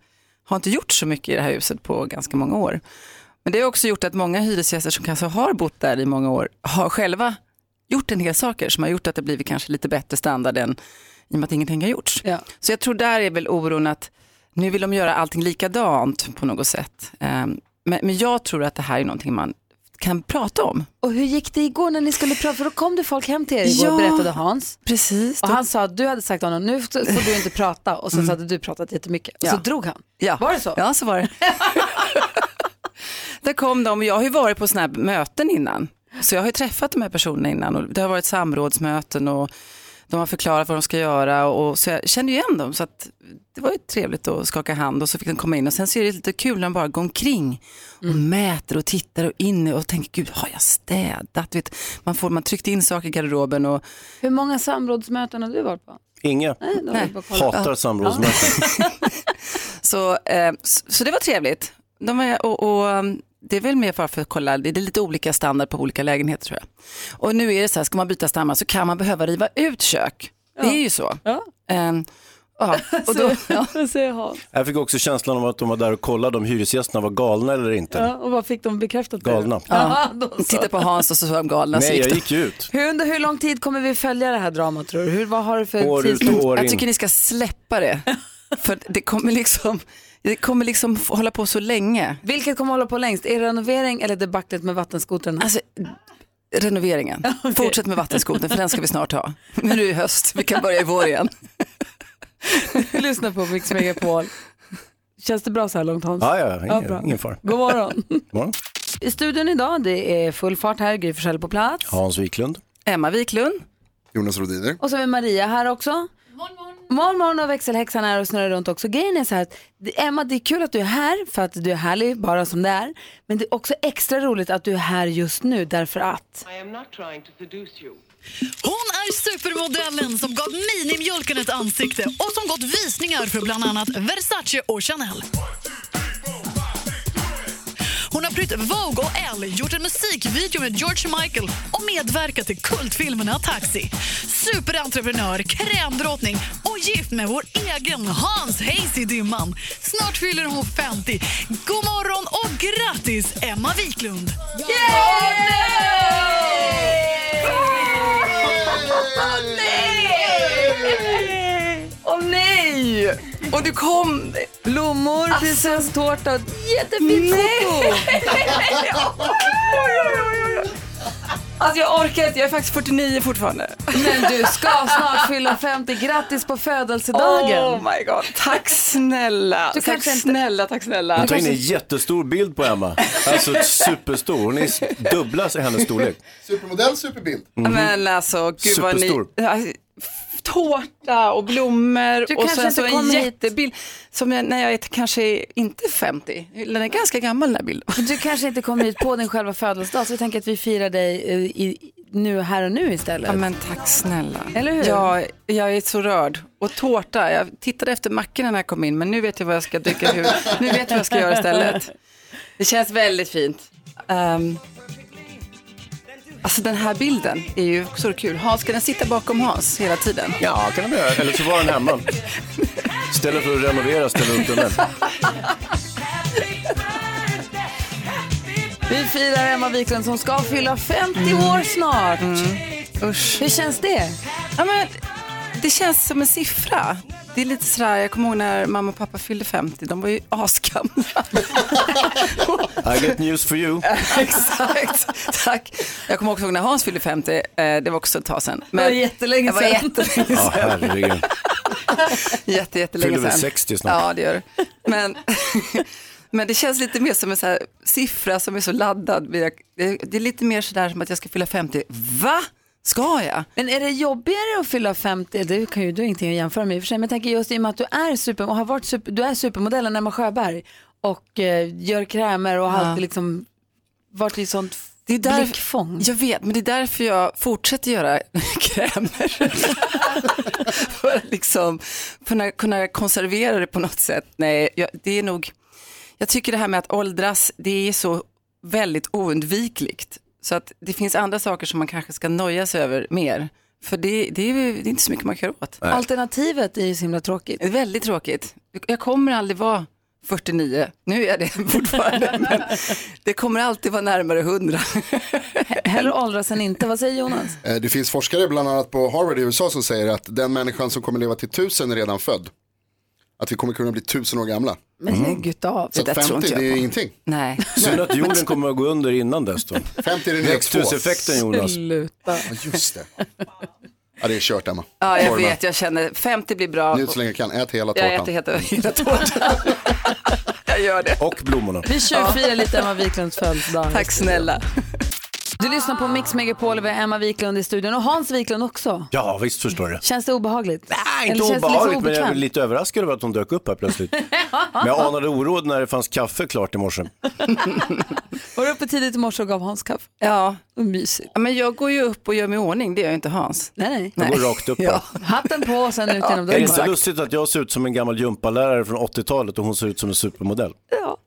har inte gjort så mycket i det här huset på ganska många år. Men det har också gjort att många hyresgäster som kanske har bott där i många år har själva gjort en del saker som har gjort att det blivit kanske lite bättre standard än i och med att ingenting har gjorts. Ja. Så jag tror där är väl oron att nu vill de göra allting likadant på något sätt. Ehm, Men, men jag tror att det här är någonting man kan prata om. Och hur gick det igår när ni skulle prata? För då kom det folk hem till er igår, Ja, berättade Hans. Precis. Och han sa att du hade sagt till honom, nu får du inte prata. Och sen så hade du pratat jättemycket. Och så Mm. Ja. drog han. Ja. Var det så? Ja, så var det. <laughs> Där kom de, jag har ju varit på sådana här möten innan. Så jag har ju träffat de här personerna innan och det har varit samrådsmöten och de har förklarat vad de ska göra och så jag kände ju igen dem så att det var ju trevligt att skaka hand och så fick de komma in och sen så är det lite kul när de bara går omkring och Mm. mäter och tittar och inne och tänker gud har jag städat? Vet, man, får, man tryckte in saker i garderoben och Hur många samrådsmöten har du varit på? Inga. Nej, kollat. Hatar samrådsmöten. <laughs> Så, eh, så, så det var trevligt. De var, och, och, um, det är väl mer för att kolla, det är lite olika standard på olika lägenheter tror jag. Och nu är det så här, ska man byta stammar så kan man behöva riva ut kök. Det är ju så. Ja. Ja, <laughs> och då, ja. <laughs> Jag fick också känslan av att de var där och kollade om hyresgästerna var galna eller inte. Ja, och vad fick de bekräftat? Galna. Ja. <laughs> Titta på Hans och så var de galna. Nej, gick jag gick ut. Hur, under hur lång tid kommer vi följa det här dramat tror du? Hur, vad har du för År ut och år Jag in. tycker ni ska släppa det. För det kommer liksom, det kommer liksom hålla på så länge. Vilket kommer hålla på längst? Är det renovering eller debaclet med vattenskotrarna? Alltså, renoveringen. <laughs> Fortsätt med vattenskoten för den ska vi snart ha. Men nu är höst, vi kan börja i vår igen. <laughs> Lyssna på Mix Megapol. Känns det bra så här långt Hans? Ja, ja, ingen, bra. ingen fara. God morgon. <laughs> morgon. I studion idag, det är full fart här, Gry Forssell på plats. Hans Wiklund. Emma Wiklund. Jonas Rodiner. Och så vi Maria här också. Morgon, morgon och växelhäxan är och snurrar runt också. Grejen är så här att det- Emma, det är kul att du är här för att du är härlig bara som det är. Men det är också extra roligt att du är här just nu därför att I am not trying to seduce you. Hon är supermodellen som gav minimjölken ett ansikte och som gått visningar för bland annat Versace och Chanel. Hon har prytt Vogue och Elle, gjort en musikvideo med George Michael och medverkat till kultfilmerna Taxi. Superentreprenör, krämdrottning och gift med vår egen Hans Hayes i dimman. Snart fyller hon 50. God morgon och grattis, Emma Wiklund! Åh nej! Och du kom! blommor, prinsesstårta och ett jättefint foto. <laughs> Alltså jag orkar inte, jag är faktiskt 49 fortfarande. Men du ska snart fylla 50. Grattis på födelsedagen. Oh my god, tack snälla. Du tack kanske inte- snälla, tack snälla. Du tar in en jättestor bild på Emma. Alltså superstor. Hon är dubbla hennes storlek. Supermodell, superbild. Men alltså, gud vad ni... Superstor. Ja, Tårta och blommor Du och sen så en kommer hit. jättebild som jag, när jag är kanske inte 50. Den är ganska gammal den här bilden. Du kanske inte kommer hit på din själva födelsedag så vi tänker att vi firar dig eh, i, nu, här och nu istället. Ja, men tack snälla. Eller hur? Jag, jag är så rörd. Och tårta, jag tittade efter mackorna när jag kom in men nu vet jag vad jag ska dricka. Nu vet jag vad jag ska göra istället. Det känns väldigt fint. Um, alltså den här bilden är ju så kul. Hans, ska den sitta bakom Hans hela tiden? Ja, kan de göra. Eller så var den hemma. Istället för att renovera, ställa upp den där. Vi firar Emma Wiklund som ska fylla 50 år snart. Usch. Hur känns det? Ja, men, det känns som en siffra. Det är lite sådär, jag kommer ihåg när mamma och pappa fyllde 50, de var ju asgamla. <laughs> I get news for you. <laughs> Exakt, tack. Jag kommer också ihåg när Hans fyllde 50, eh, det var också ett tag sedan. Det var jättelänge Det var sedan. jättelänge Ja, sedan. herregud. <laughs> Jätte, jättelänge Fyller väl sedan. 60 snart. Ja, det gör. Men, men det känns lite mer som en så här siffra som är så laddad. Det det är lite mer sådär som att jag ska fylla 50. Va? Ska jag? Men är det jobbigare att fylla 50? Det kan ju du ingenting att jämföra med i och för sig. Men jag tänker just i och med att du är, super, och har varit super, du är supermodellen Emma Sjöberg och eh, gör krämer och har Ja. alltid liksom varit i sånt Det är därför- blickfång. Jag vet, men det är därför jag fortsätter göra <laughs> krämer. <laughs> för att liksom kunna, kunna konservera det på något sätt. Nej, jag, det är nog, jag tycker det här med att åldras, det är så väldigt oundvikligt. Så att det finns andra saker som man kanske ska nöja sig över mer. För det, det, är, ju- det är inte så mycket man kan göra åt. Alternativet är ju så himla tråkigt. Det är väldigt tråkigt. Jag kommer aldrig vara 49, nu är jag det <laughs> fortfarande, men det kommer alltid vara närmare 100. Hellre åldras än inte. Vad säger Jonas? Eh, Det finns forskare bland annat på Harvard i USA som säger att den människan som kommer leva till tusen är redan född. Att vi kommer kunna bli tusen år gamla. Men lägg av. Så att 50 det är ingenting. Nej. <laughs> Synd att jorden kommer att gå under innan dess då. <laughs> 50 är två. Växthuseffekten Jonas. Sluta. Ja, just det. Ja, det är kört Emma. Ja, jag Forma. vet, jag känner 50 blir bra. Njut så länge du kan, ät hela Jag tårtan. äter hela, <laughs> hela tårtan. jag gör det. Och blommorna. Vi tjuvfirar lite Emma Wiklunds födelsedag. Tack snälla. Du lyssnar på Mix Megapol, vi har Emma Wiklund i studion och Hans Wiklund också. Ja, visst förstår jag. Känns det obehagligt? Nej, Eller inte känns det obehagligt, men jag är obekvämt? lite överraskad över att hon dök upp här plötsligt. <laughs> Men jag anade oråd när det fanns kaffe klart i morse. <laughs> Var du uppe tidigt i morse och gav Hans kaffe? Ja. Vad mysigt. ja, men jag går ju upp och gör mig i ordning, det gör ju inte Hans. Nej, Jag nej. går rakt upp. Ja. Hatten på och sen ut genom Är det dörren. inte lustigt att jag ser ut som en gammal gympalärare från 80-talet och hon ser ut som en supermodell? Ja.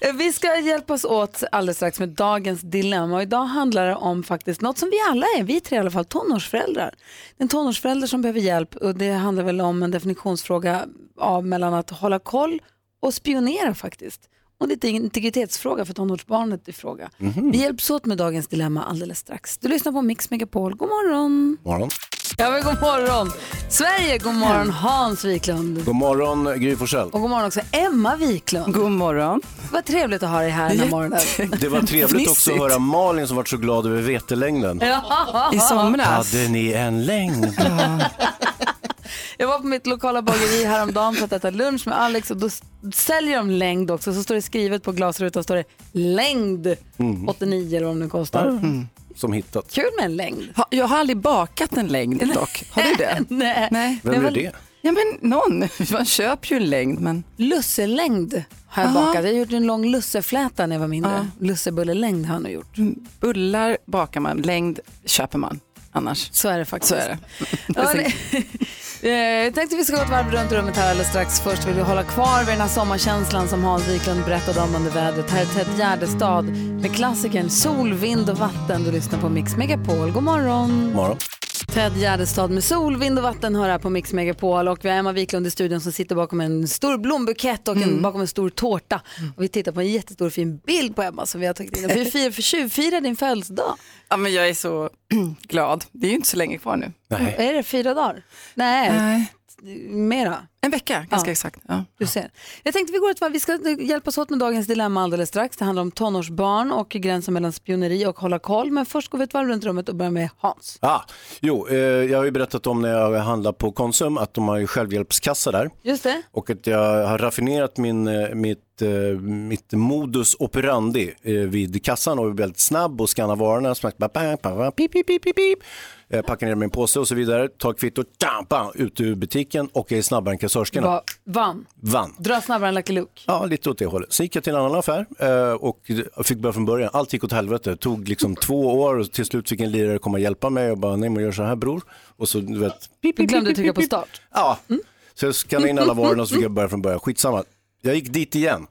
Eh, vi ska hjälpas åt alldeles strax med dagens dilemma och idag handlar det om faktiskt något som vi alla är, vi tre i alla fall, tonårsföräldrar. En tonårsförälder som behöver hjälp och det handlar väl om en definitionsfråga av mellan att hålla koll och spionera faktiskt. Och lite integritetsfråga för tonårsbarnet i fråga. Vi hjälps åt med dagens dilemma alldeles strax. Du lyssnar på Mix Megapol, god morgon! Morgon. Ja, men god morgon. Sverige, god morgon Hans Wiklund. God morgon Gry Forssell. Och god morgon också Emma Wiklund. God morgon. Vad trevligt att ha dig här den här morgonen. Det var trevligt också att höra Malin som var så glad över vetelängden. Ja. I somras. Hade ni en längd? Jag var på mitt lokala bageri häromdagen för att äta lunch med Alex och då säljer de längd också. Så står det skrivet på glasrutan står det längd Mm. 89 eller vad det nu kostar. Som hittat. Kul med en längd. Ha, jag har aldrig bakat en längd dock. Har du det? <laughs> Nej. Nej. Vem är det? Ja men någon. <laughs> Man köper ju en längd men. Lusselängd har jag Aha. bakat. Jag har gjort en lång lussefläta när jag var mindre. Lussebullelängd har jag nog gjort. Bullar bakar man, längd köper man annars. Så är det faktiskt. Så är det. Ja, <laughs> Eh, jag tänkte vi ska gå ett varv runt rummet här alldeles strax. Först vill vi hålla kvar vid den här sommarkänslan som Hans Wiklund berättade om under vädret. Här är Ted Gärdestad med klassikern Sol, vind och vatten. Du lyssnar på Mix Megapol. God morgon! Morgon. Ted Gärdestad med sol, vind och vatten hör här på Mix Megapol och vi har Emma Wiklund i studion som sitter bakom en stor blombukett och en, bakom en stor tårta. Och vi tittar på en jättestor fin bild på Emma som vi har tagit in. Och vi firar, för <laughs> tjuvfirar din födelsedag. Ja men jag är så <clears throat> glad. Det är ju inte så länge kvar nu. Är det fyra dagar? Nej, Nej. mera. En vecka ganska Ja. exakt. Ja. Du ser. Jag tänkte vi går ett. Vi ska hjälpas åt med dagens dilemma alldeles strax. Det handlar om tonårsbarn och gränsen mellan spioneri och hålla koll. Men först går vi ett varv runt rummet och börjar med Hans. Ah, jo, eh, jag har ju berättat om när jag handlar på Konsum att de har ju självhjälpskassa där. Just det. Och att jag har raffinerat min, eh, mitt, eh, mitt modus operandi eh, vid kassan och är väldigt snabb och skannar varorna. Smack, ba, ba, ba, ba, pip, pip, pip, pip, pip. Packar ner min påse och så vidare, tar kvittot, ut ur butiken och är snabbare än kassörskorna. Va, vann. Vann. Dra snabbare än Lucky Luke. Ja, lite åt det hållet. Sen gick jag till en annan affär eh, och fick börja från början. Allt gick åt helvete. Det tog liksom två år och till slut fick en lirare komma och hjälpa mig och bara, nej men gör så här bror. Och så du vet, Du glömde trycka på start. Ja, så jag skannade in alla varorna och så fick jag börja från början. Skitsamma. Jag gick dit igen.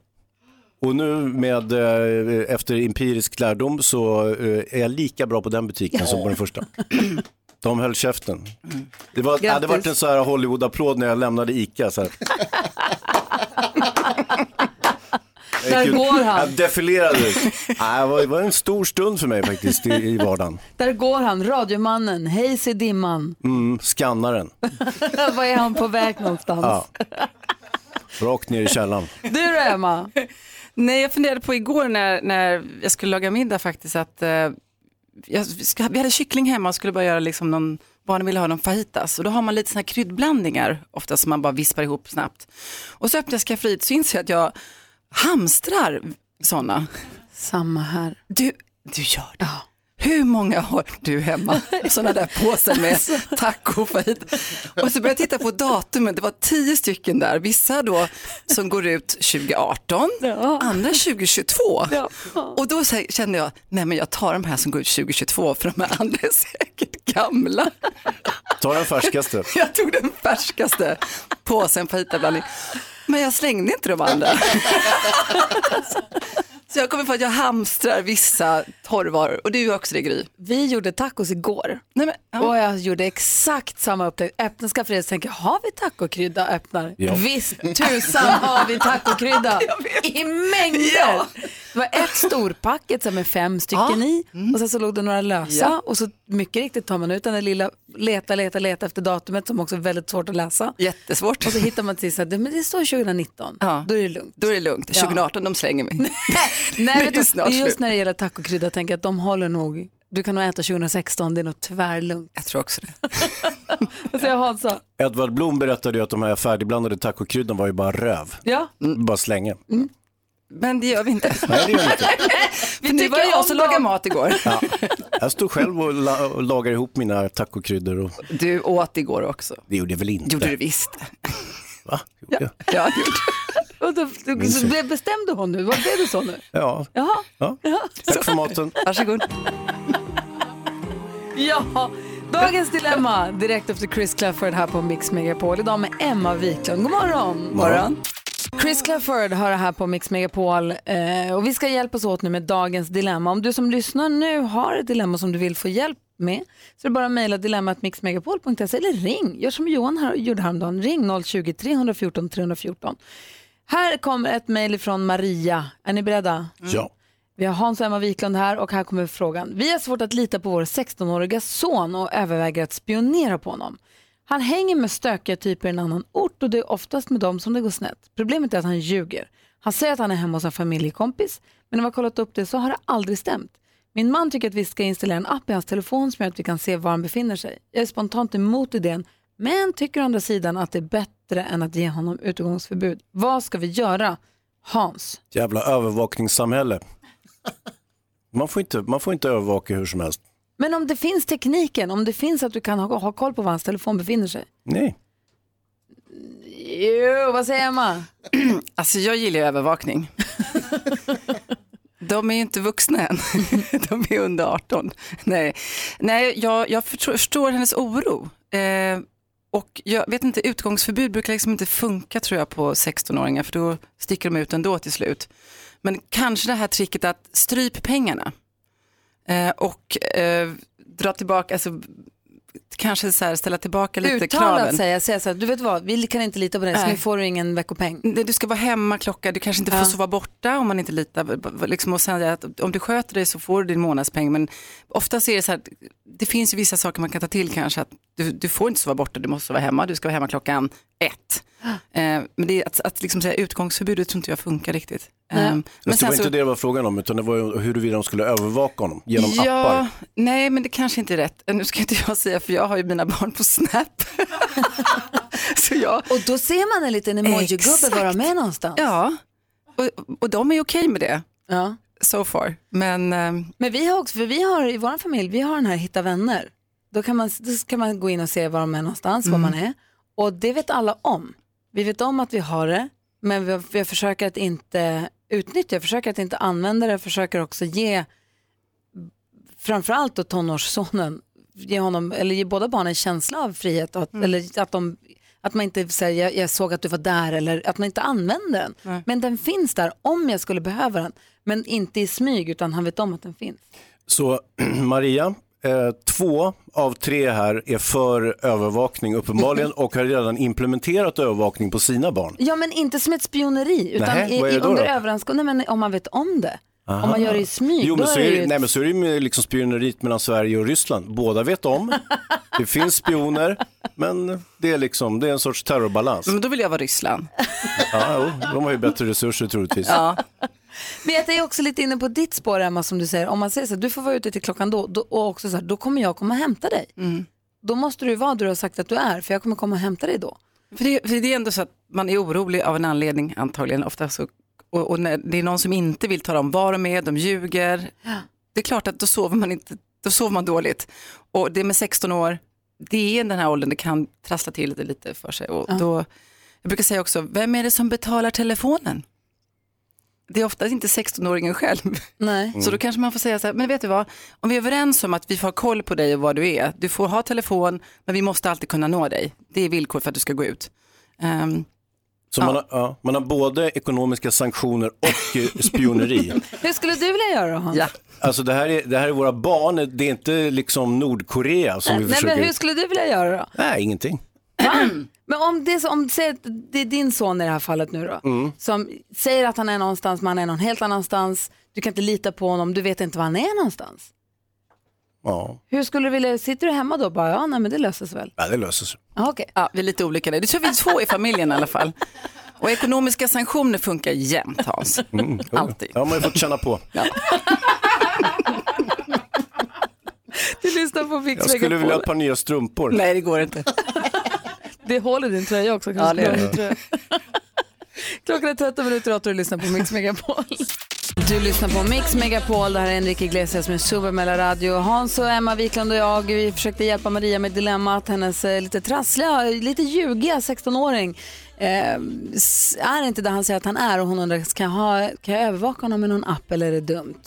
Och nu med, eh, efter empirisk lärdom så eh, är jag lika bra på den butiken som på den första. De höll käften. Det var, hade varit en så här Hollywood-applåd när jag lämnade ICA. Så här. <laughs> Där ut- går han. Jag defilerade ut. Det var, det var en stor stund för mig faktiskt i, i vardagen. Där går han, radiomannen, hejs i dimman. Mm, skannaren. <laughs> Var är han på väg någonstans? Ja. Rakt ner i källaren. Du då Emma? <laughs> Nej, jag funderade på igår när, när jag skulle laga middag faktiskt att eh, jag ska, vi hade kyckling hemma och skulle bara göra liksom någon, barnen ville ha någon fajitas och då har man lite såna här kryddblandningar ofta som man bara vispar ihop snabbt. Och så öppnar jag skafferiet så inser jag att jag hamstrar sådana. Samma här. Du, du gör det. Hur många har du hemma? Sådana där påsar med tacofajit. Och så började jag titta på datumen, det var tio stycken där. Vissa då som går ut 2018, andra 2022. Och då kände jag, nej men jag tar de här som går ut 2022 för de här andra är säkert gamla. Ta den färskaste. <laughs> Jag tog den färskaste påsen fajitablandning. Men jag slängde inte de andra. <laughs> Så jag kommer på att jag hamstrar vissa torrvaror och du gör också det Gry. Vi gjorde tacos igår. Nej, men, ja. Och jag gjorde exakt samma upptäckt. Öppnar skafferiet och tänker, har vi tacokrydda? Öppnar. Ja. Visst tusan har vi tacokrydda. <laughs> I mängder. Det var ett storpacket med fem stycken i och sen så låg det några lösa Ja. och så mycket riktigt tar man ut den där lilla, leta, leta, leta efter datumet som också är väldigt svårt att läsa. Jättesvårt. Och så hittar man till så här, men det står 2019, Ja. då är det lugnt. Då är det lugnt. Ja. 2018, de slänger mig. <laughs> Nej, Det är du, snart just när det gäller tacokrydda tänker jag att de håller nog, du kan nog äta 2016, det är nog tvärlugnt. Jag tror också det. <laughs> Vad säger Hansa? Edvard Blom berättade ju att de här färdigblandade tacokryddan var ju bara röv. Ja. Bara slänga. Men det gör vi inte. Nej, det gör vi inte. <laughs> För nu var det jag som lagade mat igår. Ja. Jag stod själv och, la- och lagade ihop mina tacokryddor och Du åt igår också. det gjorde jag väl inte. Gjorde du visst. Va? Gjorde jag? Ja, gjorde Och då, så bestämde hon nu? Vad blev det så nu? Ja. Jaha. ja. Ja. Tack för maten. Varsågod. <laughs> ja. Dagens dilemma direkt efter Chris Clafford här på Mix Megapol. Idag med Emma Wiklund. God morgon. Morgon. Chris Clafford har det här på Mix Megapol eh, och vi ska hjälpas åt nu med dagens dilemma. Om du som lyssnar nu har ett dilemma som du vill få hjälp med så är det bara att mejla dilemmatmixmegapol.se eller ring. Gör som Johan här, gjorde häromdagen. Ring 020-314 314. Här kommer ett mejl från Maria. Är ni beredda? Ja. Vi har Hans och Emma Wiklund här och här kommer frågan. Vi har svårt att lita på vår 16-åriga son och överväger att spionera på honom. Han hänger med stökiga typer i en annan ort och det är oftast med dem som det går snett. Problemet är att han ljuger. Han säger att han är hemma hos en familjekompis, men när vi har kollat upp det så har det aldrig stämt. Min man tycker att vi ska installera en app i hans telefon som gör att vi kan se var han befinner sig. Jag är spontant emot idén, men tycker å andra sidan att det är bättre än att ge honom utegångsförbud. Vad ska vi göra? Hans. Jävla övervakningssamhälle. Man får, inte, man får inte övervaka hur som helst. Men om det finns tekniken, om det finns att du kan ha, ha koll på var hans telefon befinner sig. Nej. Jo, vad säger Emma? <clears throat> Alltså jag gillar ju övervakning. <laughs> De är ju inte vuxna än. <laughs> De är under 18. Nej, Nej jag, jag förstår, hennes oro. Eh, och jag vet inte, utgångsförbud brukar liksom inte funka tror jag på 16-åringar för då sticker de ut ändå till slut. Men kanske det här tricket att stryp pengarna eh, och eh, dra tillbaka, alltså kanske så här, ställa tillbaka lite Uttalat kraven. säga, säga så här, du vet vad, vi kan inte lita på dig, så nu får du ingen veckopeng. Nej, Du ska vara hemma klocka, du kanske inte får sova borta om man inte litar. Liksom, och säga att om du sköter dig så får du din månadspeng. Men oftast är det så här, det finns ju vissa saker man kan ta till kanske. Att du, du får inte sova borta, du måste vara hemma, du ska vara hemma klockan ett. Eh, men det är att, att liksom säga utgångsförbudet tror inte jag funkar riktigt. Nej. Eh, Men men det var sen så, inte det det var frågan om, utan det var ju huruvida de skulle övervaka honom genom ja, appar. nej men det kanske inte är rätt. Eh, Nu ska inte jag säga för jag har ju mina barn på Snap. <laughs> så jag, Och då ser man en liten emoji-gubbe vara med någonstans. Ja, och, och de är okej med det. Ja. So far. Men, ehm, Men vi har också, för vi har i vår familj, vi har den här hitta vänner. Då kan man, då kan man gå in och se var de är någonstans, var Mm. man är. Och det vet alla om. Vi vet om att vi har det, men vi, vi försöker att inte utnyttja, försöker att inte använda det, försöker också ge framförallt då tonårssonen, ge honom, eller ge båda barnen en känsla av frihet, att, Mm. eller att, de, att man inte säger jag, jag såg att du var där, eller att man inte använder den. Nej. Men den finns där om jag skulle behöva den, men inte i smyg, utan han vet om att den finns. Så <clears throat> Maria, eh, två av tre här är för övervakning uppenbarligen <laughs> och har redan implementerat övervakning på sina barn. Ja, men inte som ett spioneri, utan Nähä, i, vad är det i, då under då? överenskommelsen, nej, men om man vet om det. Aha. Om man gör det i smyg, Jo, då men så är det ju... nej, men så är det ju med liksom spioneriet mellan Sverige och Ryssland. Båda vet om, <laughs> det finns spioner, men det är, liksom, det är en sorts terrorbalans. men då vill jag vara Ryssland. Ja, jo, de har ju bättre resurser troligtvis. Ja. Men jag är också lite inne på ditt spår, Emma, som du säger. Om man säger så här, du får vara ute till klockan då, då och också så här, då kommer jag komma och hämta dig. Mm. Då måste du vara där du har sagt att du är, för jag kommer komma och hämta dig då. För det, för det är ändå så att man är orolig av en anledning antagligen. Ofta så, och, och när det är någon som inte vill tala om vad de är, de ljuger. Det är klart att då sover man, inte, då sover man dåligt. Och det med 16 år, det är den här åldern det kan trassla till det lite för sig. Och då, jag brukar säga också, vem är det som betalar telefonen? Det är ofta inte 16-åringen själv. Nej. Så då kanske man får säga så här, men vet du vad, om vi är överens om att vi får ha koll på dig och vad du är, du får ha telefon, men vi måste alltid kunna nå dig. Det är villkor för att du ska gå ut. Ehm, Så man, har, ja, man har både ekonomiska sanktioner och eh, spioneri. <laughs> Hur skulle du vilja göra då? Ja. Alltså det här, är, det här är våra barn, det är inte liksom Nordkorea som vi Nej, försöker... men hur skulle du vilja göra då? Nej, ingenting. Men om det, är så- om säg det är din son i det här fallet nu då, Mm. som säger att han är någonstans, men han är någon helt annanstans, du kan inte lita på honom, du vet inte var han är någonstans. Ja, Hur skulle du vilja, sitter du hemma då och bara, ja nej men det löser sig väl? ja det löser sig. Ja, okej. ja, vi är lite olika där. Det tror vi är två i familjen i alla fall. Och ekonomiska sanktioner funkar jämt Hans. Mm, jo. Alltid. Ja, man har ju fått känna på. Du lyssnar på Mix Jag skulle vilja ha ett par nya strumpor. Nej, det går inte. Det håller din tröja också. Ja, det Kanske det. <laughs> Klockan är 13 minuter och du lyssnar på Mix Megapol. Du lyssnar på Mix Megapol, det här är Enrique Iglesias med Supermella Radio. Hans och Emma Wiklund och jag, vi försökte hjälpa Maria med dilemmat. Hennes eh, lite trassliga, lite ljugiga 16-åring eh, är inte där han säger att han är och hon undrar, kan jag, ha, kan jag övervaka honom med någon app eller är det dumt?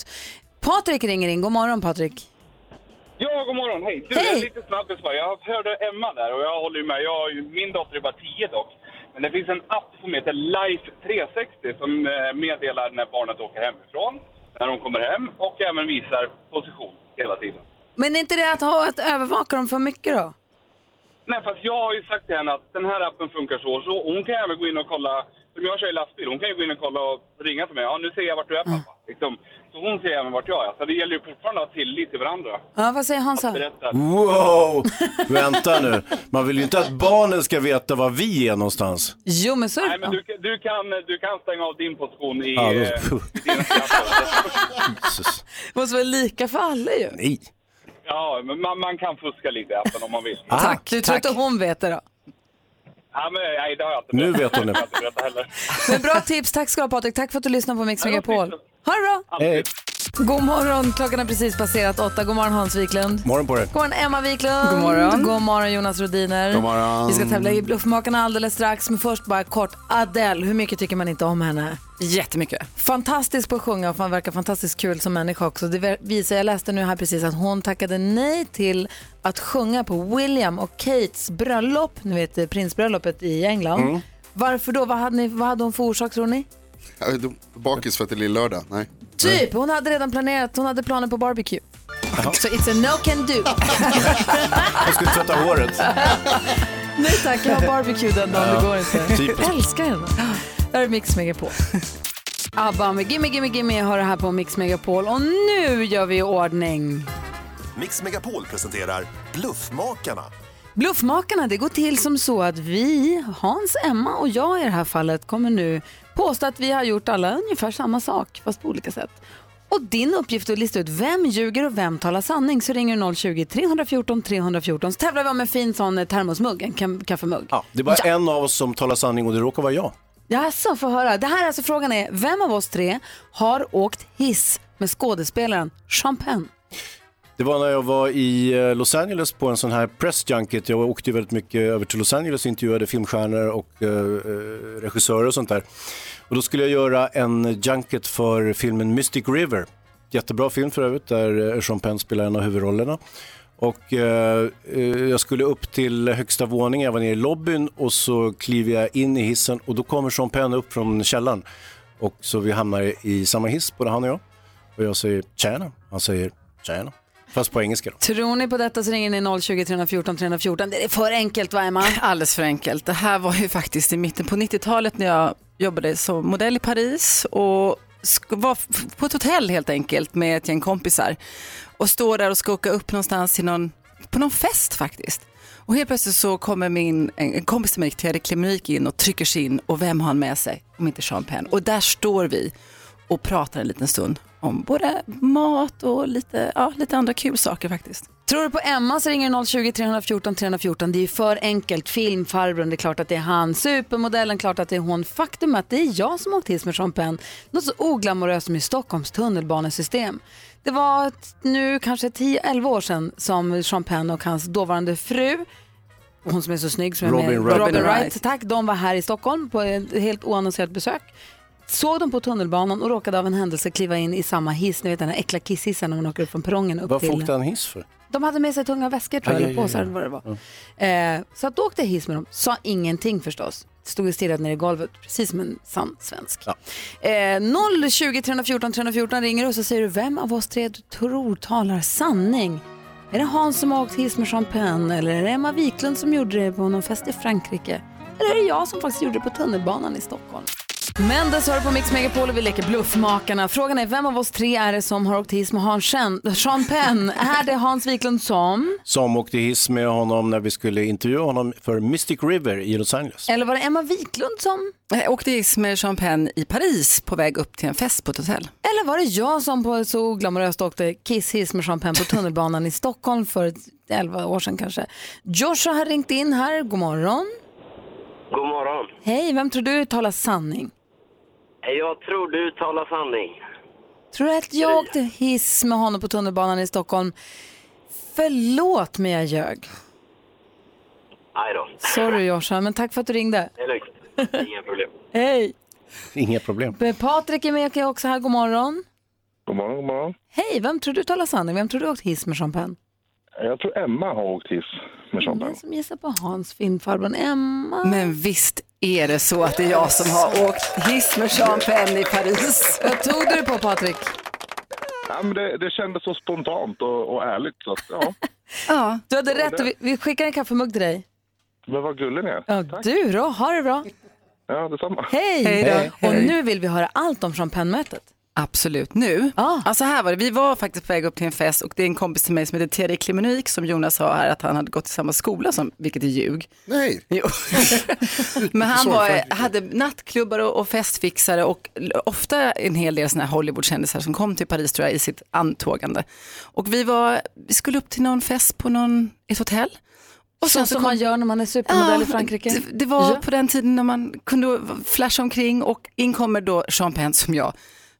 Patrik ringer in, god morgon Patrik. Ja, god morgon. Hej. Du, Hej. jag är lite snabbis bara. Jag hörde Emma där och jag håller ju med. Jag, har ju- min dotter är bara 10 dock. Men det finns en app som heter Life 360 som eh, meddelar när barnet åker hemifrån, när de kommer hem och även visar position hela tiden. Men är inte det att, ha, att övervaka dem för mycket då? Nej, fast jag har ju sagt till henne att den här appen funkar så så. Hon kan även gå in och kolla, som jag kör i lastbil, hon kan ju gå in och kolla och ringa till mig. Ja, nu ser jag vart du är pappa. Liksom. Så hon ser även vart jag är. Så det gäller ju fortfarande att ha tillit till varandra. Ja, vad säger Hansa? Berätta. Wow! <laughs> Vänta nu. Man vill ju inte att barnen ska veta var vi är någonstans. Jo, men så Nej, men du, kan- du, kan, du kan stänga av din position i... Ja, då- eh, Det <laughs> måste vara lika för alla ju. Nej. ja, men man, man kan fuska lite i appen om man vill. <laughs> Tack. Du tror inte hon vet det då? Men, nej, det har jag inte Nu berättat. vet hon det. Jag har inte berättat heller. Men bra tips. Tack ska du ha Patrik. Tack för att du lyssnar på Mix Megapol. Ha det bra. Hej. God morgon. Klockan har precis passerat åtta. God morgon Hans Wiklund. Morgon på dig. God morgon Emma Wiklund. God morgon. God morgon Jonas Rodiner. God morgon. Vi ska tävla i Bluffmakarna alldeles strax. Men först bara kort. Adele, hur mycket tycker man inte om henne? Jättemycket. Fantastisk på att sjunga och verkar fantastiskt kul som människa också. Det visar, jag läste nu här precis att hon tackade nej till att sjunga på William och Kates bröllop, ni vet eh, prinsbröllopet i England. Mm. Varför då? Vad hade, ni, vad hade hon för orsak tror ni? Bakis för att det är lill-lördag? Nej. Typ, hon hade redan planerat, hon hade planer på barbecue. Så it's a no can do. Jag skulle tvätta håret. <laughs> Nej tack, jag har barbecue den dagen, det går inte. typiskt. Jag älskar henne. Där är Mix Megapol. ABBA med Gimme Gimme Gimme har det här på Mix Megapol och nu gör vi i ordning. Mix Megapol presenterar Bluffmakarna. Bluffmakarna, det går till som så att vi, Hans, Emma och jag i det här fallet kommer nu påstå att vi har gjort alla ungefär samma sak fast på olika sätt. Och din uppgift är att lista ut vem ljuger och vem talar sanning. Så ringer du 020-314 314 så tävlar vi om en fin sån eh, termosmugg, en kaffemugg. Ja, det är bara en av oss som talar sanning och det råkar vara jag. Jaså, få höra. Det här är alltså frågan är, vem av oss tre har åkt hiss med skådespelaren Penn? Det var när jag var i eh, Los Angeles på en sån här press junket. Jag åkte ju väldigt mycket över till Los Angeles och intervjuade filmstjärnor och eh, eh regissörer och sånt där. Och då skulle jag göra en junket för filmen Mystic River. Jättebra film för övrigt där eh, Sean Penn spelar en av huvudrollerna. Och eh, jag skulle upp till högsta våningen, jag var nere i lobbyn och så kliver jag in i hissen och då kommer Sean Penn upp från källaren. Och så vi hamnar i samma hiss, både han och jag. Och jag säger tjena, han säger tjena. Fast på engelska då. Tror ni på detta så ringer ni 020 314 314. Det är för enkelt va Emma? <laughs> Alldeles för enkelt. Det här var ju faktiskt i mitten på 90-talet när jag jobbade som modell i Paris och var på ett hotell helt enkelt med ett gäng kompisar och står där och ska åka upp någonstans till någon, på någon fest faktiskt. Och helt plötsligt så kommer min, en kompis till mig, Thierry Klemmerik in och trycker sig in och vem har han med sig om inte Sean Penn. Och där står vi och pratar en liten stund om både mat och lite, ja, lite andra kul saker faktiskt. Tror du på Emma så ringer du 020 314 314. Det är ju för enkelt. Filmfarbrorn, det är klart att det är han. Supermodellen, klart att det är hon. Faktum är att det är jag som åkt hiss med Sean Penn. Något så oglamoröst som i Stockholms tunnelbanesystem. Det var nu kanske 10-11 år sedan som Sean Penn och hans dåvarande fru hon som är så snygg som är Robin med, Wright. Robin Robin Wright. Wright. Tack, de var här i Stockholm på ett helt oannonserat besök. Såg dem på tunnelbanan och råkade av en händelse kliva in i samma hiss, ni vet den här äckla kisshissen när man åker upp från perrongen upp Varför till... han hiss för? De hade med sig tunga väskor tror jag, eller påsar eller vad det var. Eh, så att då åkte jag hiss med dem, sa ingenting förstås. Stod och stirrade ner i golvet, precis som en sann svensk. Eh, 020 314 314 ringer och så säger du vem av oss tre du tror talar sanning. Är det Hans som har åkt hiss med Penn eller är det Emma Wiklund som gjorde det på någon fest i Frankrike? Eller är det jag som faktiskt gjorde det på tunnelbanan i Stockholm? Mendes hör på Mix Megapol och vi leker Bluffmakarna. Frågan är vem av oss tre är det som har åkt hiss med Hans Sean Penn? är det Hans Wiklund som? Som åkte hiss med honom när vi skulle intervjua honom för Mystic River i Los Angeles. Eller var det Emma Wiklund som? Jag åkte hiss med Sean Penn i Paris på väg upp till en fest på ett hotell. Eller var det jag som på så oglamoröst åkte kisshiss med Sean Penn på tunnelbanan i Stockholm för 11 år sedan kanske? Joshua har ringt in här. God morgon. God morgon. Hej, vem tror du talar sanning? Jag tror du talar sanning. Tror du att jag åkte hiss med honom på tunnelbanan i Stockholm? Förlåt mig jag ljög. Nej då. Sorry Joshua, men tack för att du ringde. Det är lugnt. Inga problem. Hej! Inga problem. Patrik är med också här. God morgon. God morgon, god morgon. Hej, vem tror du talar sanning? Vem tror du åkt hiss med Penn? Jag tror Emma har åkt hiss med Sean Penn. Som gissar på Hans filmfarbrorn Emma. Men visst är det så att det är jag som har åkt hiss med Sean Penn i Paris. Vad tog du det på Patrik? Ja, men det, det kändes så spontant och, och ärligt. Så att, ja. <laughs> Ja. Du hade rätt. och Vi, vi skickar en kaffemugg till dig. Men vad gullig ni är. Ja, du då, ha det bra. Ja, detsamma. Hej! Hej då. Och nu vill vi höra allt om Sean Penn-mötet. Absolut. Nu? Alltså här var det, vi var faktiskt på väg upp till en fest och det är en kompis till mig som heter Terry Klimenik som Jonas sa här att han hade gått i samma skola som, vilket är ljug. Nej. Jo. <laughs> Men han var, hade nattklubbar och, och festfixare och ofta en hel del såna här Hollywoodkändisar som kom till Paris tror jag i sitt antågande. Och vi var, vi skulle upp till någon fest på någon, ett hotell. Och så som man gör när man är supermodell i Frankrike. Det, det var Ja. på den tiden när man kunde flasha omkring och in kommer då Sean Penn som jag,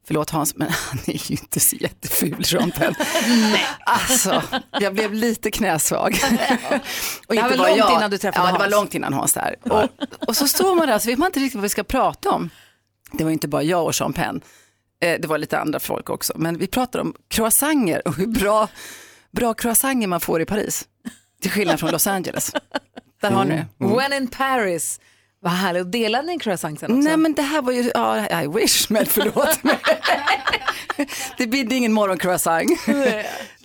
förlåt Hans, men <laughs> han är ju inte så jätteful Sean Penn. <laughs> Nej. Alltså, jag blev lite knäsvag. <laughs> och Det var långt jag. innan du träffade Ja, det var Hans. långt innan Hans där. Och, och så står man där så vet man inte riktigt vad vi ska prata om. Det var inte bara jag och Sean Penn. Eh, Det var lite andra folk också. Men vi pratade om croissanter och hur bra, bra croissanter man får i Paris. Till skillnad från Los Angeles. Där har ni det. When in Paris. Vad härligt. Och delade ni en croissant sen också? Nej men det här var ju, ja I wish, men förlåt mig. <laughs> det bidde ingen morgoncroissant.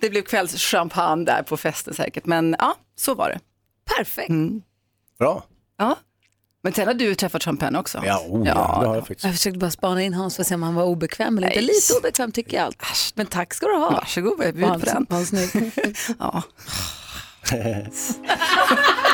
det blev kvällschampagne där på festen säkert, men ja, så var det. Perfekt. Mm. Bra. Ja. Men sen har du träffat champagne också. Ja, oh, ja. det har jag faktiskt. Jag försökte bara spana in Hans för att se om han var obekväm eller inte. Nej. Lite obekväm tycker jag allt. Men tack ska du ha. Varsågod, jag bjuder på den. Vad snygg. <laughs> ja. <laughs>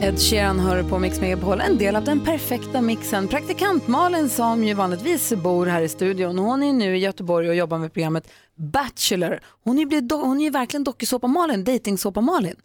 Ed Sheeran hör på Mix Megapol, en del av den perfekta mixen. Praktikant Malin som ju vanligtvis bor här i studion, hon är nu i Göteborg och jobbar med programmet Bachelor. Hon är ju, hon är ju verkligen dokusåpa-Malin, dejtingsåpa-Malin.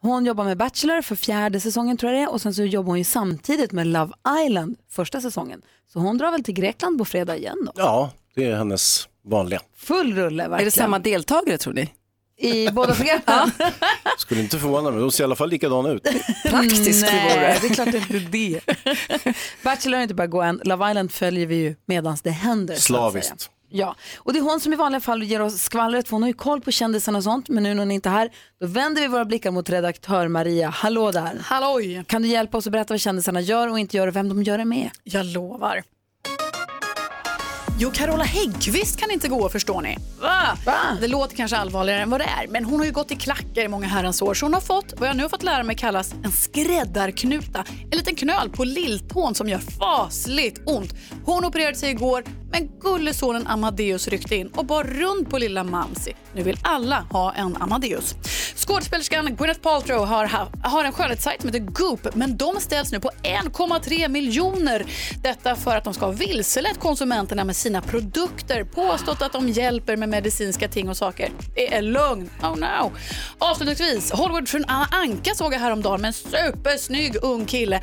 Hon jobbar med Bachelor för fjärde säsongen tror jag det är och sen så jobbar hon ju samtidigt med Love Island första säsongen. Så hon drar väl till Grekland på fredag igen då. Ja, det är hennes vanliga. Full rulle verkligen. Är det samma deltagare tror ni? I båda programmen? <laughs> Skulle inte förvåna mig, de ser i alla fall likadana ut. Praktiskt Nej, det. det är klart inte <laughs> är det. Bachelor har inte bara gå än. Love Island följer vi ju medans det händer. Slaviskt. Ja, och det är hon som i vanliga fall ger oss skvallret för hon har ju koll på kändisarna och sånt. Men nu när hon inte är här, då vänder vi våra blickar mot redaktör Maria. Hallå där. Halloj. Kan du hjälpa oss att berätta vad kändisarna gör och inte gör och vem de gör det med? Jag lovar. Jo, Carola Häggkvist kan inte gå, förstår ni. Va? Det låter kanske allvarligare än vad det är, men hon har ju gått i klackar i många herrans år, så hon har fått vad jag nu har fått lära mig kallas en skräddarknuta. En liten knöl på lilltån som gör fasligt ont. Hon opererade sig igår, men gullesonen Amadeus ryckte in och bar runt på lilla Mamsi. Nu vill alla ha en Amadeus. Skådespelerskan Gwyneth Paltrow har, ha, har en skönhetssajt som heter Goop, men de ställs nu på 1,3 miljoner. Detta för att de ska ha vilselett konsumenterna med sina produkter, påstått att de hjälper med medicinska ting och saker. Det är lögn. Oh no. Avslutningsvis, Hollywoodfrun Anna Anka såg jag häromdagen med en supersnygg ung kille.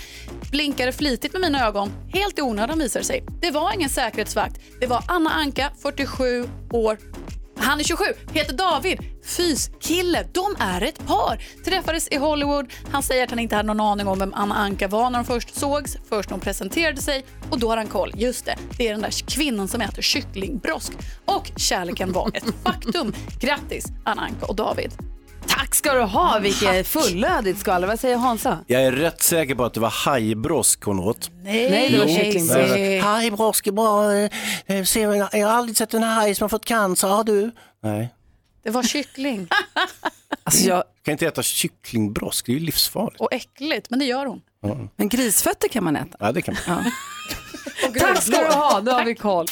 Blinkade flitigt med mina ögon, helt i onödan visar det sig. Det var ingen säkerhetsvakt. Det var Anna Anka, 47 år, han är 27, heter David, fyskille. De är ett par. Träffades i Hollywood. Han säger att han inte hade någon aning om vem Anna Anka var när de först sågs. Först när hon presenterade sig och då har han koll. Just det, det är den där kvinnan som äter kycklingbrosk. Och kärleken var ett faktum. Grattis Anna Anka och David. Tack ska du ha, vilket fullödigt skvaller. Vad säger Hansa? Jag är rätt säker på att det var hajbrosk hon åt. Nej, Nej, det var kycklingbrosk. Hajbrosk är bra. eh, ser- Jag har aldrig sett en haj som har fått cancer, har du? Nej. Det var kyckling <laughs> Alltså jag, kan inte äta kycklingbrosk, det är ju livsfarligt. och äckligt, men det gör hon. Ja, men grisfötter kan man äta. ja det kan man. <laughs> Tack ska du ha, nu har vi koll.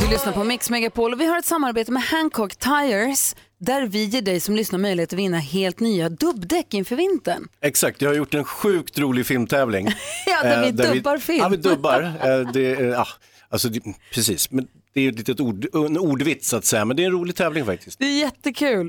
Du lyssnar på Mix Megapol och vi har ett samarbete med Hancock Tires där vi ger dig som lyssnar möjlighet att vinna helt nya dubbdäck inför vintern. Exakt, jag har gjort en sjukt rolig filmtävling. <laughs> Ja, där vi Eh, dubbar film. Ja, vi dubbar. <laughs> Eh, Det, ja, alltså, det, precis, men det är ett litet ord, en ordvits så att säga, men det är en rolig tävling faktiskt. Det är jättekul.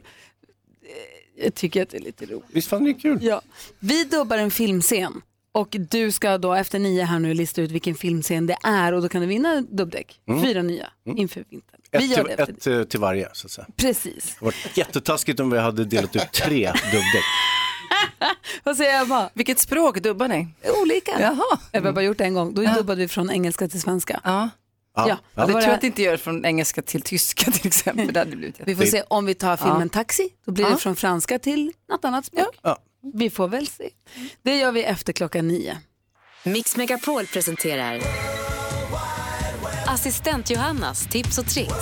Eh, Jag tycker att det är lite roligt. Visst fan det är kul? Ja. Vi dubbar en filmscen och du ska då efter nio här nu lista ut vilken filmscen det är och då kan du vinna dubbdäck. Mm. Fyra nya inför vintern. Vi Ett, gör till, det ett eh, till varje så att säga. Precis. Det var jättetaskigt om vi hade delat ut tre dubbdäck. <laughs> Vad säger Ebba? Vilket språk dubbar ni? Olika. Jaha. Ebba har bara gjort det en gång. Då dubbade vi från engelska till svenska. Ja. Ja, Ja, det det tror det- jag att det inte gör från engelska till tyska till exempel. Det hade blivit Vi får se om vi tar filmen Ja. Taxi. Då blir Ja. det från franska till något annat språk. Vi får väl se. Det gör vi efter klockan nio. Mix Megapol presenterar Assistent Johannas tips och tricks.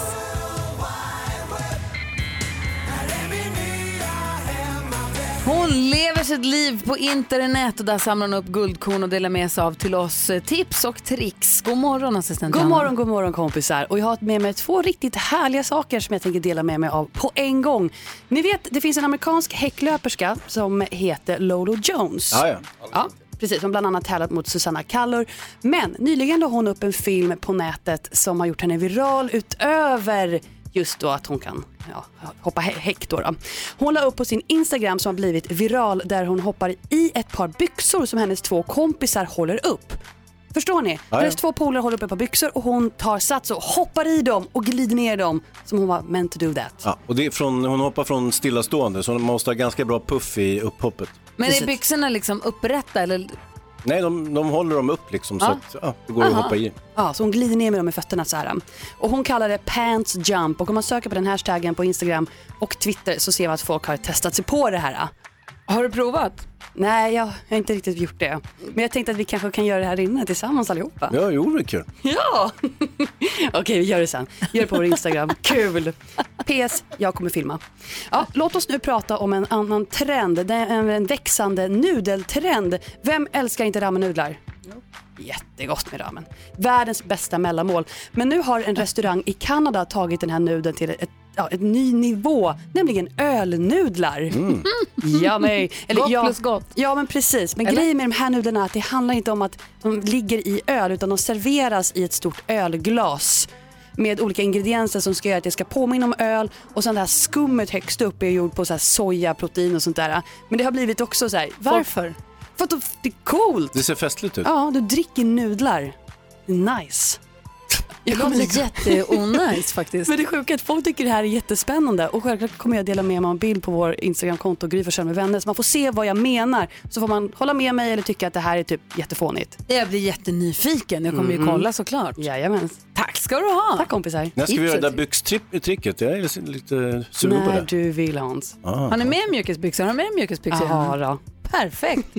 Hon lever sitt liv på internet och där samlar hon upp guldkorn och delar med sig av till oss eh, tips och tricks. God morgon assistent God morgon, god morgon kompisar. Och jag har med mig två riktigt härliga saker som jag tänker dela med mig av på en gång. Ni vet, det finns en amerikansk häcklöperska som heter Lolo Jones. Ja, ja. Ja, precis. Som bland annat tävlat mot Susanna Kallur. Men nyligen la hon upp en film på nätet som har gjort henne viral utöver just då att hon kan ja, hoppa hä- häck. Då då. Hon la upp på sin Instagram som har blivit viral där hon hoppar i ett par byxor som hennes två kompisar håller upp. Förstår ni? ja. Hennes två polare håller upp ett par byxor och hon tar sats och hoppar i dem och glider ner dem som hon var meant to do that. Ja, och det är från, hon hoppar från stillastående så hon måste ha ganska bra puff i upphoppet. Men är byxorna liksom upprätta eller? Nej, de, de håller dem upp liksom så Ja. att ja, det går att Aha. hoppa i. Ja, så hon glider ner med dem med fötterna så här. Och hon kallar det pants jump och om man söker på den hashtaggen på Instagram och Twitter så ser man att folk har testat sig på det här. Har du provat? Nej, jag har inte riktigt gjort det. Men jag tänkte att vi kanske kan göra det här inne tillsammans allihopa. Ja, jo det är kul. Ja! <laughs> Okej, vi gör det sen. Gör det på vår Instagram. <laughs> Kul! PS, jag kommer filma. Ja, låt oss nu prata om en annan trend. Det är en växande nudeltrend. Vem älskar inte ramenudlar? Jättegott med ramen. Världens bästa mellanmål. Men nu har en restaurang i Kanada tagit den här nudeln till ett, ja, ett ny nivå, nämligen ölnudlar. Ja, men, <laughs> Gott ja, plus gott. Ja men precis, men Eller? grejen med de här nudlarna är att det handlar inte om att de ligger i öl utan de serveras i ett stort ölglas med olika ingredienser som ska göra att det ska påminna om öl och sen det här skummet högst upp är gjort på så soja, protein och sånt där. Men det har blivit också så här, varför? För att det är coolt. Det ser festligt ut. Ja, du dricker nudlar. Nice. Det låter jätteonajs <laughs> faktiskt. Men det sjuka är att folk tycker det här är jättespännande och självklart kommer jag dela med mig av en bild på vår Instagramkonto Gry med vänner så man får se vad jag menar. Så får man hålla med mig eller tycka att det här är typ jättefånigt. Jag blir jättenyfiken. Jag kommer ju Mhm. kolla såklart. Jajamän. Tack ska du ha. Tack kompisar. När ska vi göra det där byxtricket? Jag är lite sugen på När det. du vill Hans. Ah. Har ni med mjukisbyxor? Har ni med mjukisbyxor? Ja, då. Perfekt. <laughs>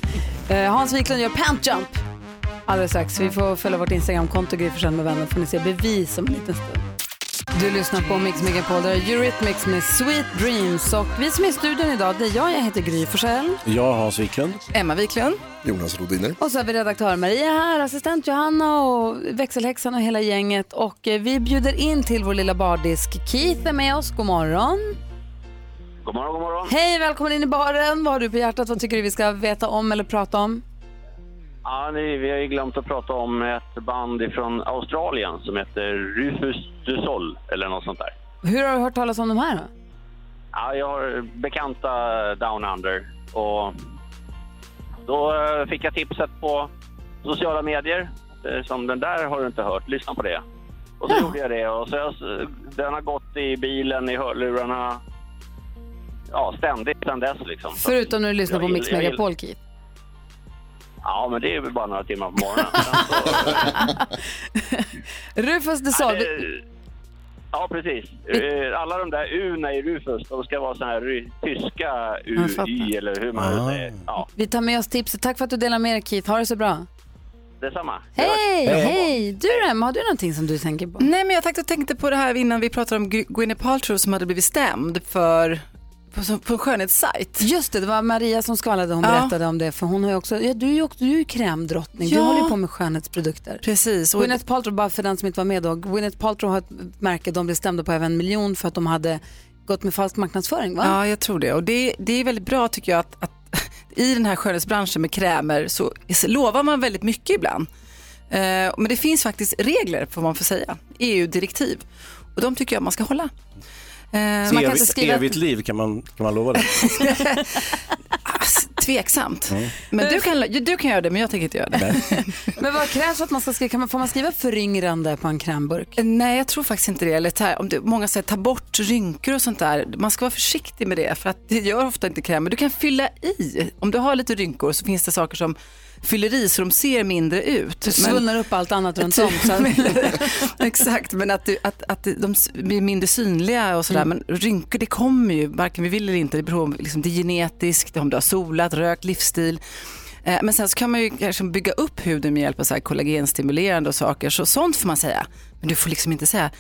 Eh, Hans Wiklund gör pant jump. Alldeles strax. Vi får följa vårt Instagramkonto Gry Forssell med vänner får ni se bevis om en liten stund. Du lyssnar på Mix Megapol, där är Eurythmics med Sweet Dreams. Och vi som är i studion idag, det är jag, jag heter Gry Forssell. Jag, Hans Wiklund. Emma Wiklund. Jonas Rodiner. Och så har vi redaktör Maria här, assistent Johanna och växelhäxan och hela gänget. Och eh, vi bjuder in till vår lilla bardisk. Keith är med oss, god morgon. God morgon, god morgon. Hej, välkommen in i baren. Vad har du på hjärtat? Vad tycker du vi ska veta om eller prata om? Ja, ni, vi har ju glömt att prata om ett band från Australien som heter Rufus du Sol eller något sånt där. Hur har du hört talas om de här? Då? Ja, jag har bekanta Down Under och då eh, fick jag tipset på sociala medier eh, som den där har du inte hört, lyssna på det. Och så gjorde jag det och så jag, den har gått i bilen, i hörlurarna, ja ständigt sedan dess liksom. Förutom när du lyssnar på Mix Megapol, Keith. Ja, men det är väl bara några timmar på morgonen. <laughs> Rufus de Sol. det- Ja, precis. Eh, Alla de där U i Rufus, de ska vara så här tyska U. Y eller hur man nu säger. Ja, Vi tar med oss tipset. Tack för att du delar med dig, Keith. Ha det så bra. detsamma. Hej, hej! Du då, Emma, har du någonting som du tänker på? Nej, men jag tänkte, tänkte på det här innan vi pratade om Gwy- Gwyneth Paltrow som hade blivit stämd för på, på en skönhetssajt. Just det, det var Maria som skvallrade. Hon Ja. berättade om det. För hon har också, ja, du är ju också, du är ju krämdrottning. Du Ja. håller ju på med skönhetsprodukter. Precis. Och- Gwyneth Paltrow, bara för den som inte var med då. Gwyneth Paltrow har ett märke, de blev stämda på över en miljon för att de hade gått med falsk marknadsföring, va? Ja, jag tror det. Och det, det är väldigt bra tycker jag att, att <laughs> i den här skönhetsbranschen med krämer så lovar man väldigt mycket ibland. Eh, men det finns faktiskt regler, får man får säga, EU-direktiv. Och de tycker jag man ska hålla. Eh, man kan inte skriva evigt liv, kan man, kan man lova det? <laughs> tveksamt. Mm. Men du kan, du kan göra det, men jag tänker inte göra det. <laughs> Men vad krävs för att man ska skriva? Kan man, får man skriva föryngrande på en krämburk? Nej, jag tror faktiskt inte det. Eller ta, om det, många säger ta bort rynkor och sånt där. Man ska vara försiktig med det för att det gör ofta inte krämer. Du kan fylla i. Om du har lite rynkor så finns det saker som fyller i så de ser mindre ut. Du svullnar upp allt annat runt om. <laughs> Exakt, men att, du, att, att de blir mindre synliga och sådär. Mm. Men rynkor det kommer ju, varken vi vill eller inte. Det beror liksom, det är genetiskt, om du har solat, rökt, livsstil. Eh, Men sen så kan man ju kanske bygga upp huden med hjälp av så här kollagenstimulerande och saker. Så sånt får man säga. Men du får liksom inte säga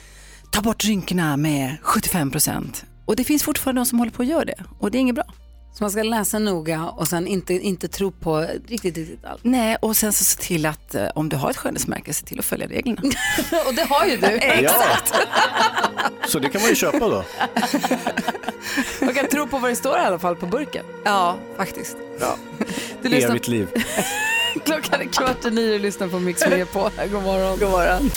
ta bort rynkorna med 75 procent. Och det finns fortfarande de som håller på att göra det. Och det är inget bra. Så man ska läsa noga och sen inte, inte tro på riktigt, riktigt allt. Nej, och sen så se till att eh, om du har ett skönhetsmärke, se till att följa reglerna. <laughs> och det har ju du. <laughs> Exakt. Så det kan man ju köpa då. <laughs> Man kan tro på vad det står i alla fall på burken. Ja, faktiskt. Ja. Du lyssnar- Evigt liv. Klockan är kvart i nio och lyssnar på Mix Megapol. God morgon. God morgon.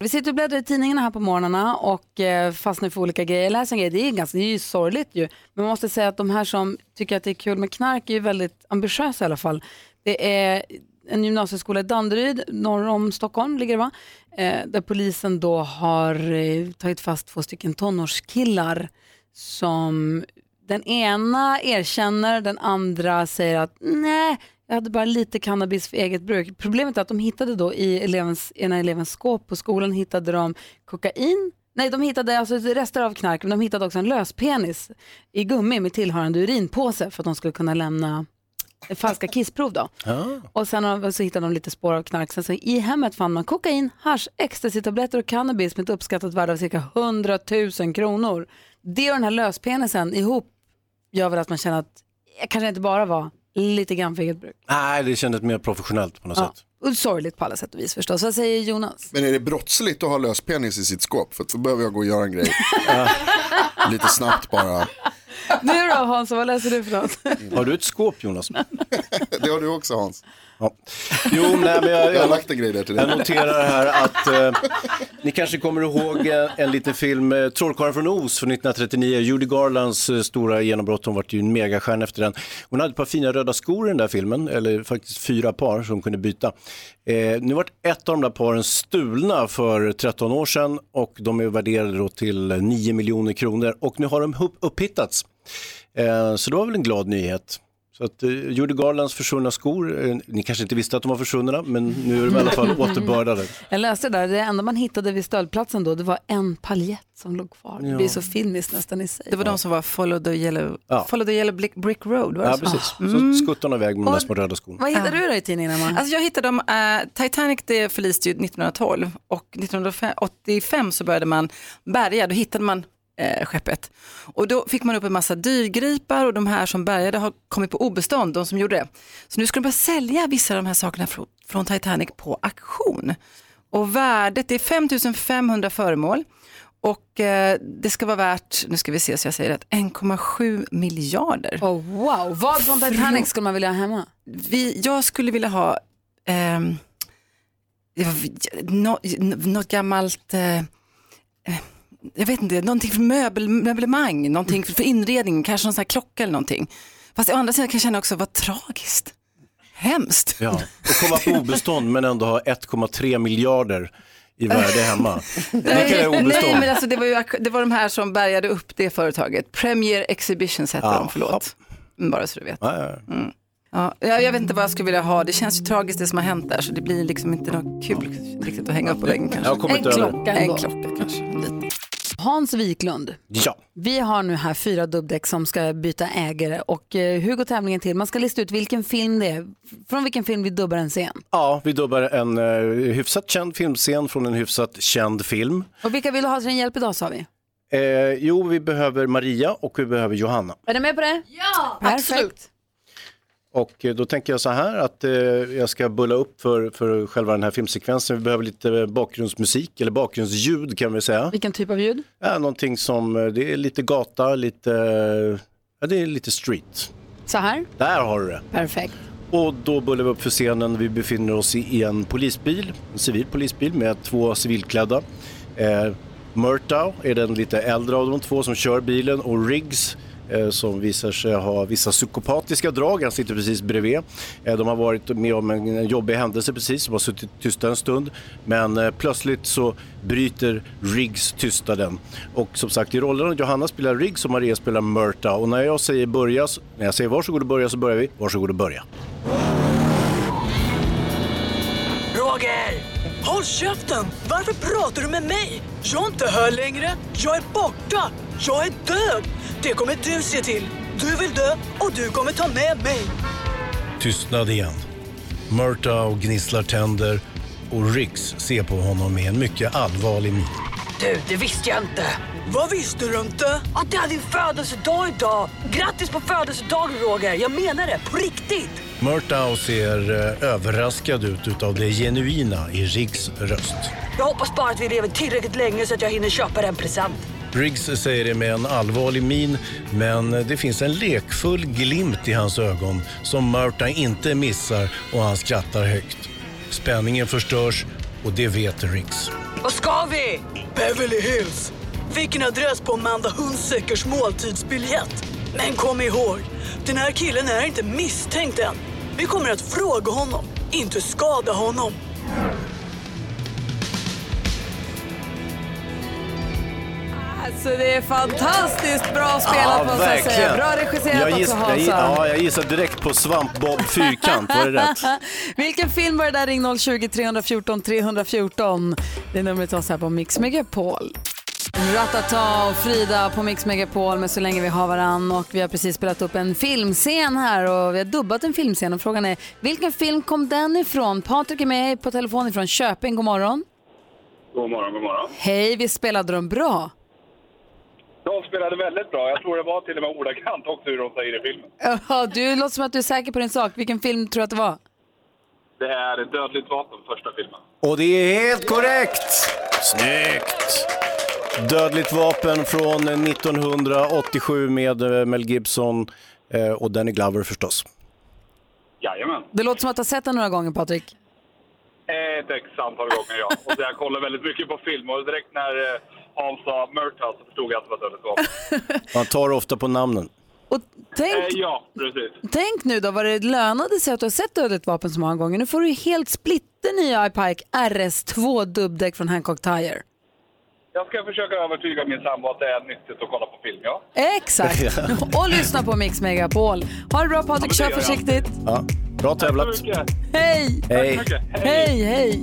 Vi sitter och bläddrar i tidningarna här på morgnarna och eh, fastnar för olika grejer. Jag läser en grej, det är, ganska, det är ju sorgligt ju. Men man måste säga att de här som tycker att det är kul med knark är ju väldigt ambitiösa i alla fall. Det är en gymnasieskola i Danderyd, norr om Stockholm ligger det va? Eh, där polisen då har eh, tagit fast två stycken tonårskillar som den ena erkänner, den andra säger att nej, jag hade bara lite cannabis för eget bruk. Problemet är att de hittade då i elevens, ena elevens skåp på skolan hittade de kokain, nej de hittade alltså rester av knark men de hittade också en löspenis i gummi med tillhörande urinpåse för att de skulle kunna lämna falska kissprov då. Och sen så hittade de lite spår av knark. Sen så I hemmet fann man kokain, hasch, ecstasy-tabletter och cannabis med ett uppskattat värde av cirka 100 000 kronor. Det och den här löspenisen ihop gör väl att man känner att jag kanske inte bara var lite grann för eget bruk. Nej, det kändes mer professionellt på något Ja. sätt. Och sorgligt på alla sätt och vis förstås. Vad säger Jonas? Men är det brottsligt att ha löspenis i sitt skåp? För då behöver jag gå och göra en grej. <laughs> Lite snabbt bara. Nu då Hans, vad läser du för något? Har du ett skåp Jonas? <laughs> Det har du också Hans. Ja. Jo, nej, men jag, Jag har lagt en grej där till dig. Jag noterar här att eh, ni kanske kommer ihåg eh, en liten film, eh, Trollkarlen från Oz från 1939. Judy Garlands eh, stora genombrott, hon var ju en megastjärna efter den. Hon hade ett par fina röda skor i den där filmen, eller faktiskt fyra par som kunde byta. Eh, nu vart ett av de där paren stulna för 13 år sedan och de är värderade då till 9 miljoner kronor och nu har de upp- upphittats. Eh, så det var väl en glad nyhet. Så att eh, Judy Garlands försvunna skor, eh, ni kanske inte visste att de var försvunna, men nu är de i alla fall <laughs> återbördade. Jag läste där, det enda man hittade vid stöldplatsen då, det var en paljett som låg kvar. Det Ja. blir så filmiskt nästan i sig. Det var de som var Follow the Yellow, Ja. follow the yellow brick, Road. Var det Ja, så? precis. Mm. Så skuttar de iväg med de där små röda skorna. Vad hittade du då i tidningen Emma? Alltså jag hittade dem, eh, Titanic det förliste ju 1912 och 1985 så började man bärga, då hittade man eh, skeppet. Och då fick man upp en massa dyrgripar och de här som bärgade har kommit på obestånd, de som gjorde det. Så nu ska de börja sälja vissa av de här sakerna från, från Titanic på auktion. Och värdet, det är 5500 föremål och eh, det ska vara värt, nu ska vi se så jag säger rätt, 1,7 miljarder. Oh, wow, vad från Titanic skulle man vilja ha hemma? Vi, jag skulle vilja ha ehm, det var- nå- något gammalt, eh, eh, jag vet inte, någonting för möbel, möblemang, någonting för, för inredning, kanske någon sån här klocka eller någonting. Fast å andra sidan kan jag känna också vad tragiskt, hemskt. Ja. Och komma på obestånd men ändå ha 1,3 miljarder i värde hemma. Det kan jag Nej, obestånd. men alltså, det, var ju, det var de här som bärgade upp det företaget. Premier Exhibitions hette Ja. de, förlåt. Mm, Bara så du vet. Mm. Ja, jag, vet inte vad jag skulle vilja ha. Det känns ju tragiskt det som har hänt där så det blir liksom inte något kul riktigt att hänga upp på väggen kanske. En klocka En klocka kanske. Hans Wiklund, Ja. vi har nu här fyra dubbdäck som ska byta ägare och eh, hur går tävlingen till? Man ska lista ut vilken film det är, från vilken film vi dubbar en scen. ja, vi dubbar en uh, hyfsat känd filmscen från en hyfsat känd film. Och vilka vill du ha din hjälp idag sa vi? Eh, jo, vi behöver Maria och vi behöver Johanna. Är du med på det? Ja, Perfekt. Och eh, då tänker jag så här att eh, jag ska bulla upp för, för själva den här filmsekvensen. Vi behöver lite eh, bakgrundsmusik eller bakgrundsljud kan vi säga. Vilken typ av ljud? Ja, någonting som, det är lite gata, lite, ja det är lite street. Så här? Där har du det. Perfekt. Och då bullar vi upp för scenen. Vi befinner oss i en polisbil, en civil polisbil med två civilklädda. Eh, Murtaugh är den lite äldre av de två som kör bilen och Riggs Eh, som visar sig ha vissa psykopatiska drag. Han sitter precis bredvid. Eh, de har varit med om en, jobbig händelse precis, de har suttit tysta en stund. Men eh, plötsligt så bryter Riggs tystnaden. Och som sagt i rollerna Johanna spelar Riggs och Maria spelar Murtaugh. Och när jag säger börja, när jag säger varsågod och börja så börjar vi. Varsågod och börja. Roger! Håll käften! Varför pratar du med mig? Jag är inte här längre. Jag är borta. Jag är död. Det kommer du se till. Du vill dö och du kommer ta med mig. Tystnad igen. Murtaugh gnisslar tänder och Riggs ser på honom med en mycket allvarlig min. Du, det visste jag inte. Vad visste du inte? Att det är din födelsedag idag! Grattis på födelsedagen Roger! Jag menar det, på riktigt! Murtaugh ser eh, överraskad ut utav det genuina i Riggs röst. Jag hoppas bara att vi lever tillräckligt länge så att jag hinner köpa dig en present. Riggs säger det med en allvarlig min, men det finns en lekfull glimt i hans ögon som Murta inte missar och han skrattar högt. Spänningen förstörs och det vet Riggs. Vad ska vi? Beverly Hills. Vilken adress på Amanda Hunsäckers måltidsbiljett. Men kom ihåg, den här killen är inte misstänkt än. Vi kommer att fråga honom, inte skada honom. Alltså det är fantastiskt bra spelat måste jag säga. Bra regisserat jag också giss, jag, Hansa. ja, jag gissar direkt på Svamp-Bob Fyrkant, var det rätt? <laughs> Vilken film var det där? Ring 020 314 314. Det är numret till oss här på Mix Megapol. Ratata och Frida på Mix Megapol med Så länge vi har varann och vi har precis spelat upp en filmscen här och vi har dubbat en filmscen och frågan är vilken film kom den ifrån? Patrik är med på telefon ifrån Köping, god morgon. God morgon, god morgon. Hej, vi spelade dem bra. De spelade väldigt bra. Jag tror det var till och med ordagrant också hur de säger i filmen. Ja, du låter som att du är säker på din sak. Vilken film tror du att det var? Det är dödligt vapen, första filmen. Och det är helt korrekt! Snyggt! Dödligt vapen från 1987 med eh, Mel Gibson eh, och Danny Glover förstås. Jajamän. Det låter som att du har sett den några gånger, Patrik. Ett x antal gånger, ja. Och jag kollar väldigt mycket på film och direkt när Hans sa Murtaugh så förstod jag att det var dödligt <laughs> vapen. Man tar ofta på namnen. Tänk, Eh, ja, precis. tänk nu då vad det lönade sig att du har sett Dödligt vapen så många gånger. Nu får du ju helt splitternya iPike RS2 dubbdäck från Hancock Tire. Jag ska försöka övertyga min sambo att det är nyttigt att kolla på film, ja. Exakt! <laughs> Och lyssna på Mix Megapol. Ha det bra Patrik, Ja, men det kör gör jag. försiktigt. Ja, bra tävlat. Hej! Hej. Hej, hej!